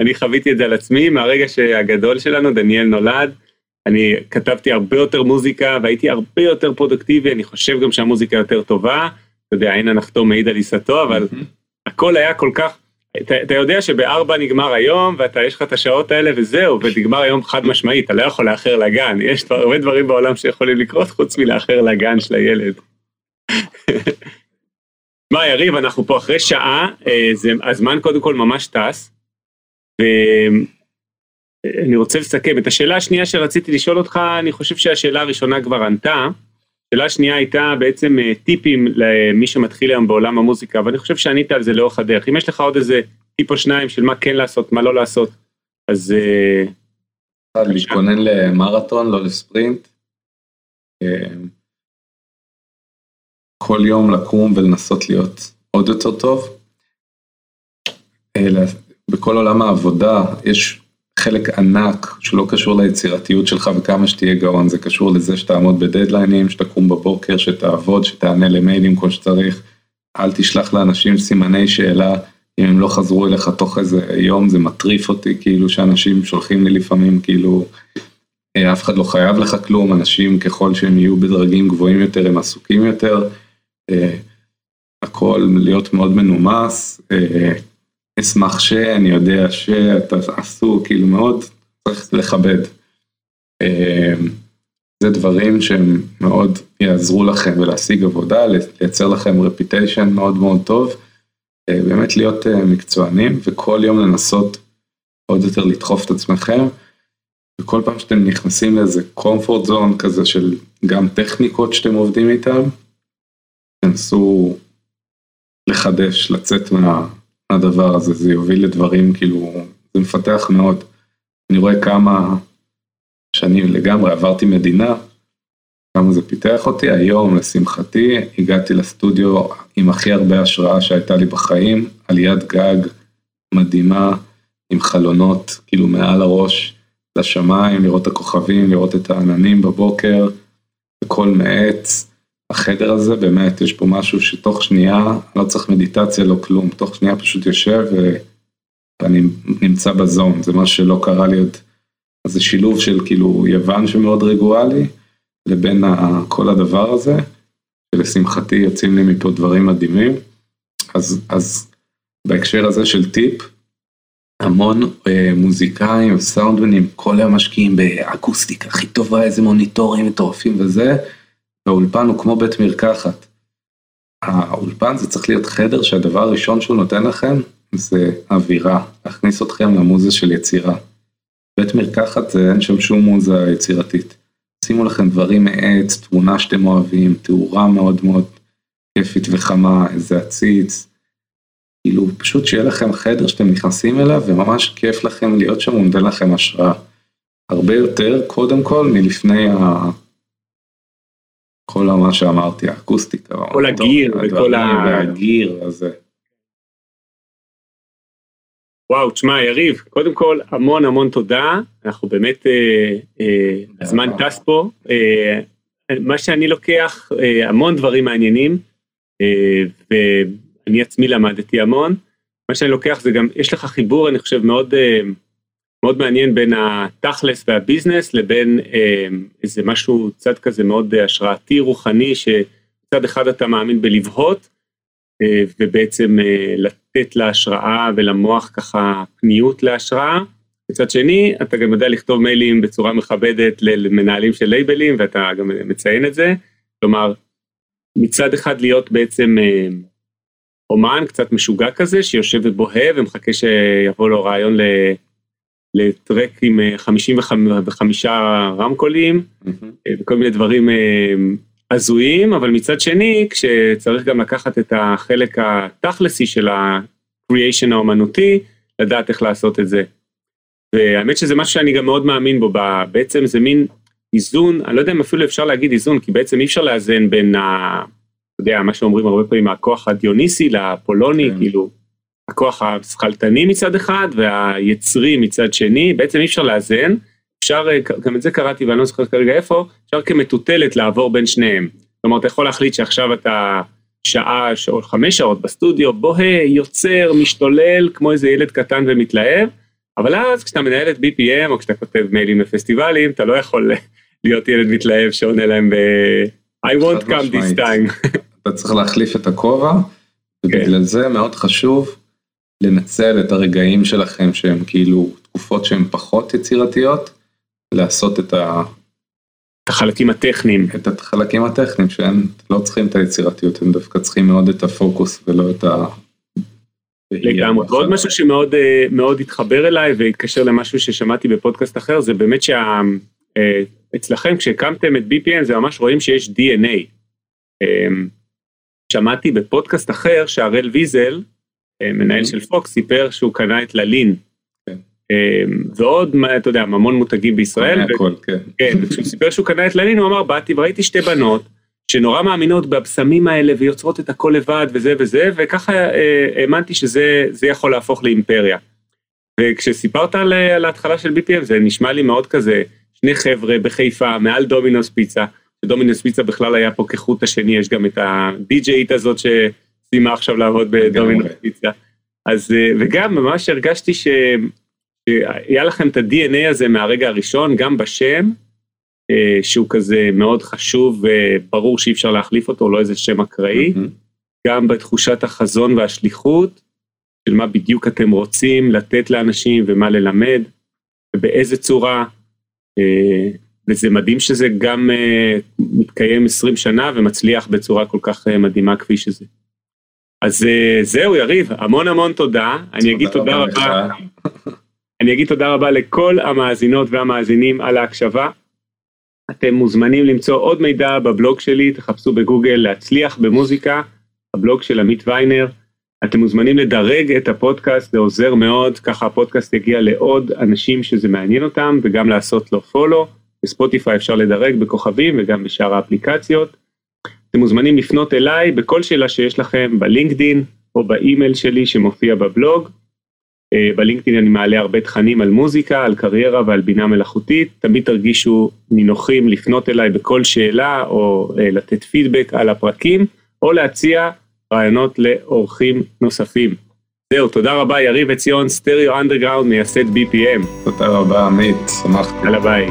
אני חוויתי את זה על עצמי. מהרגע שהגדול שלנו, דניאל נולד, אני כתבתי הרבה יותר מוזיקה והייתי הרבה יותר פרודקטיבי, אני חושב גם שהמוזיקה יותר טובה, אתה יודע, אין הנחתום מעיד על עיסתו, אבל הכל היה כל כך, אתה, אתה יודע שבארבע נגמר היום, ואתה, יש לך את השעות האלה וזהו, ונגמר היום חד משמעית, אתה לא יכול לאחר לגן, יש הרבה דברים בעולם שיכולים לקרות חוץ מלאחר לגן של הילד. [LAUGHS] מה יריב, אנחנו פה אחרי שעה, אה, זה, הזמן קודם כל ממש טס, ואני רוצה לסכם. את השאלה השנייה שרציתי לשאול אותך, אני חושב שהשאלה הראשונה כבר ענתה. השאלה השנייה הייתה בעצם אה, טיפים למי שמתחיל היום בעולם המוזיקה, ואני חושב שענית על זה לאורך הדרך. אם יש לך עוד איזה טיפ או שניים של מה כן לעשות, מה לא לעשות, אז... אה,
להתכונן למרתון, לא לספרינט. כל יום לקום ולנסות להיות עוד יותר טוב. בכל עולם העבודה יש חלק ענק שלא קשור ליצירתיות שלך וכמה שתהיה גאון, זה קשור לזה שתעמוד בדדליינים, שתקום בבוקר, שתעבוד, שתענה למיילים כמו שצריך. אל תשלח לאנשים סימני שאלה אם הם לא חזרו אליך תוך איזה יום, זה מטריף אותי כאילו שאנשים שולחים לי לפעמים כאילו אה, אף אחד לא חייב לך כלום, אנשים ככל שהם יהיו בדרגים גבוהים יותר הם עסוקים יותר. אה, הכל להיות מאוד מנומס, אה, אשמח שאני יודע שאתה עשו, כאילו מאוד צריך לכבד. אה, זה דברים שהם מאוד יעזרו לכם ולהשיג עבודה, לייצר לכם רפיטיישן מאוד מאוד טוב, באמת להיות מקצוענים וכל יום לנסות עוד יותר לדחוף את עצמכם. וכל פעם שאתם נכנסים לאיזה comfort zone כזה של גם טכניקות שאתם עובדים איתם, תנסו לחדש, לצאת מה, מהדבר הזה, זה יוביל לדברים כאילו, זה מפתח מאוד. אני רואה כמה שאני לגמרי עברתי מדינה, כמה זה פיתח אותי, היום לשמחתי הגעתי לסטודיו עם הכי הרבה השראה שהייתה לי בחיים, עליית גג מדהימה, עם חלונות כאילו מעל הראש לשמיים, לראות את הכוכבים, לראות את העננים בבוקר, הכל מעץ. החדר הזה באמת יש פה משהו שתוך שנייה לא צריך מדיטציה לא כלום תוך שנייה פשוט יושב ואני נמצא בזון זה מה שלא קרה לי עוד. אז זה שילוב של כאילו יוון שמאוד רגועה לי לבין כל הדבר הזה שלשמחתי יוצאים לי מפה דברים מדהימים אז אז בהקשר הזה של טיפ המון אה, מוזיקאים וסאונדמנים כל היום משקיעים באקוסטיקה הכי טובה איזה מוניטורים מטורפים וזה. והאולפן הוא כמו בית מרקחת. האולפן זה צריך להיות חדר שהדבר הראשון שהוא נותן לכם זה אווירה, להכניס אתכם למוזה של יצירה. בית מרקחת זה אין שם שום מוזה יצירתית. שימו לכם דברים מעץ, תמונה שאתם אוהבים, תאורה מאוד מאוד כיפית וחמה, איזה עציץ. כאילו פשוט שיהיה לכם חדר שאתם נכנסים אליו וממש כיף לכם להיות שם, הוא נותן לכם השראה. הרבה יותר קודם כל מלפני כל מה שאמרתי, האקוסטיקה,
כל הגיר וכל
הגיר הזה.
וואו, תשמע, יריב, קודם כל המון המון תודה, אנחנו באמת, אה, אה, הזמן טס פה, אה, מה שאני לוקח, אה, המון דברים מעניינים, אה, ואני עצמי למדתי המון, מה שאני לוקח זה גם, יש לך חיבור, אני חושב, מאוד אה, מאוד מעניין בין התכלס והביזנס לבין אה, איזה משהו צד כזה מאוד השראתי רוחני שצד אחד אתה מאמין בלבהות אה, ובעצם אה, לתת להשראה ולמוח ככה פניות להשראה. מצד שני אתה גם יודע לכתוב מיילים בצורה מכבדת למנהלים של לייבלים ואתה גם מציין את זה. כלומר מצד אחד להיות בעצם אומן קצת משוגע כזה, שיושב ובוהה ומחכה שיבוא לו רעיון לטרק עם 55 רמקולים, וכל מיני דברים הזויים, אבל מצד שני, כשצריך גם לקחת את החלק התכלסי של ה-creation האומנותי, לדעת איך לעשות את זה. והאמת שזה משהו שאני גם מאוד מאמין בו, בעצם זה מין איזון, אני לא יודע אם אפילו אפשר להגיד איזון, כי בעצם אי אפשר לאזן בין, ה, אתה יודע, מה שאומרים הרבה פעמים, הכוח הדיוניסי לפולוני, כן. כאילו, הכוח השכלתני מצד אחד והיצרי מצד שני, בעצם אי אפשר לאזן, אפשר, גם את זה קראתי ואני לא זוכר כרגע איפה, אפשר כמטוטלת לעבור בין שניהם. כלומר, אתה יכול להחליט שעכשיו אתה שעה או חמש שעות בסטודיו, בוהה, יוצר, משתולל, כמו איזה ילד קטן ומתלהב, אבל אז כשאתה מנהל את BPM או כשאתה כותב מיילים לפסטיבלים, אתה לא יכול להיות ילד מתלהב שעונה להם ב... I won't come this time.
אתה צריך להחליף את הכובע, ובגלל כן. זה מאוד חשוב לנצל את הרגעים שלכם שהם כאילו תקופות שהן פחות יצירתיות, לעשות את ה...
את החלקים הטכניים.
את החלקים הטכניים שהם לא צריכים את היצירתיות, הם דווקא צריכים מאוד את הפוקוס ולא את ה...
לגמרי. ועוד משהו שמאוד אה, מאוד התחבר אליי והתקשר למשהו ששמעתי בפודקאסט אחר, זה באמת שאצלכם אה, כשהקמתם את BPN זה ממש רואים שיש DNA. אמ, שמעתי בפודקאסט אחר שהראל ויזל, מנהל של פוקס, סיפר שהוא קנה את ללין. כן. אמ, ועוד, אתה יודע, המון מותגים בישראל.
הכל, כן.
כן, וכשהוא סיפר שהוא קנה את ללין, הוא אמר, באתי וראיתי שתי בנות. שנורא מאמינות בבשמים האלה ויוצרות את הכל לבד וזה וזה, וככה אה, האמנתי שזה יכול להפוך לאימפריה. וכשסיפרת על, על ההתחלה של BPM זה נשמע לי מאוד כזה, שני חבר'ה בחיפה מעל דומינוס פיצה, שדומינוס פיצה בכלל היה פה כחוט השני, יש גם את הדי-ג'יית הזאת שסיימה עכשיו לעבוד בדומינוס פיצה. אז, אה, וגם ממש הרגשתי שהיה לכם את ה-DNA הזה מהרגע הראשון, גם בשם, אה, שהוא כזה מאוד חשוב וברור שאי אפשר להחליף אותו, לא איזה שם אקראי, mm-hmm. גם בתחושת החזון והשליחות, של מה בדיוק אתם רוצים לתת לאנשים ומה ללמד, ובאיזה צורה, אה, וזה מדהים שזה גם מתקיים 20 שנה ומצליח בצורה כל כך מדהימה כפי שזה. אז זהו יריב, המון המון תודה, אני אגיד תודה רבה, אני אגיד תודה רבה לכל המאזינות והמאזינים על ההקשבה. אתם מוזמנים למצוא עוד מידע בבלוג שלי, תחפשו בגוגל להצליח במוזיקה, הבלוג של עמית ויינר. אתם מוזמנים לדרג את הפודקאסט, זה עוזר מאוד, ככה הפודקאסט יגיע לעוד אנשים שזה מעניין אותם, וגם לעשות לו פולו. בספוטיפיי אפשר לדרג בכוכבים וגם בשאר האפליקציות. אתם מוזמנים לפנות אליי בכל שאלה שיש לכם בלינקדין או באימייל שלי שמופיע בבלוג. אה, בלינקדאין אני מעלה הרבה תכנים על מוזיקה, על קריירה ועל בינה מלאכותית, תמיד תרגישו נינוחים לפנות אליי בכל שאלה או אה, לתת פידבק על הפרקים, או להציע רעיונות לאורחים נוספים. זהו, תודה רבה יריב עציון, Stereo Underground, מייסד BPM.
תודה רבה עמית, שמחתי.
יאללה ביי.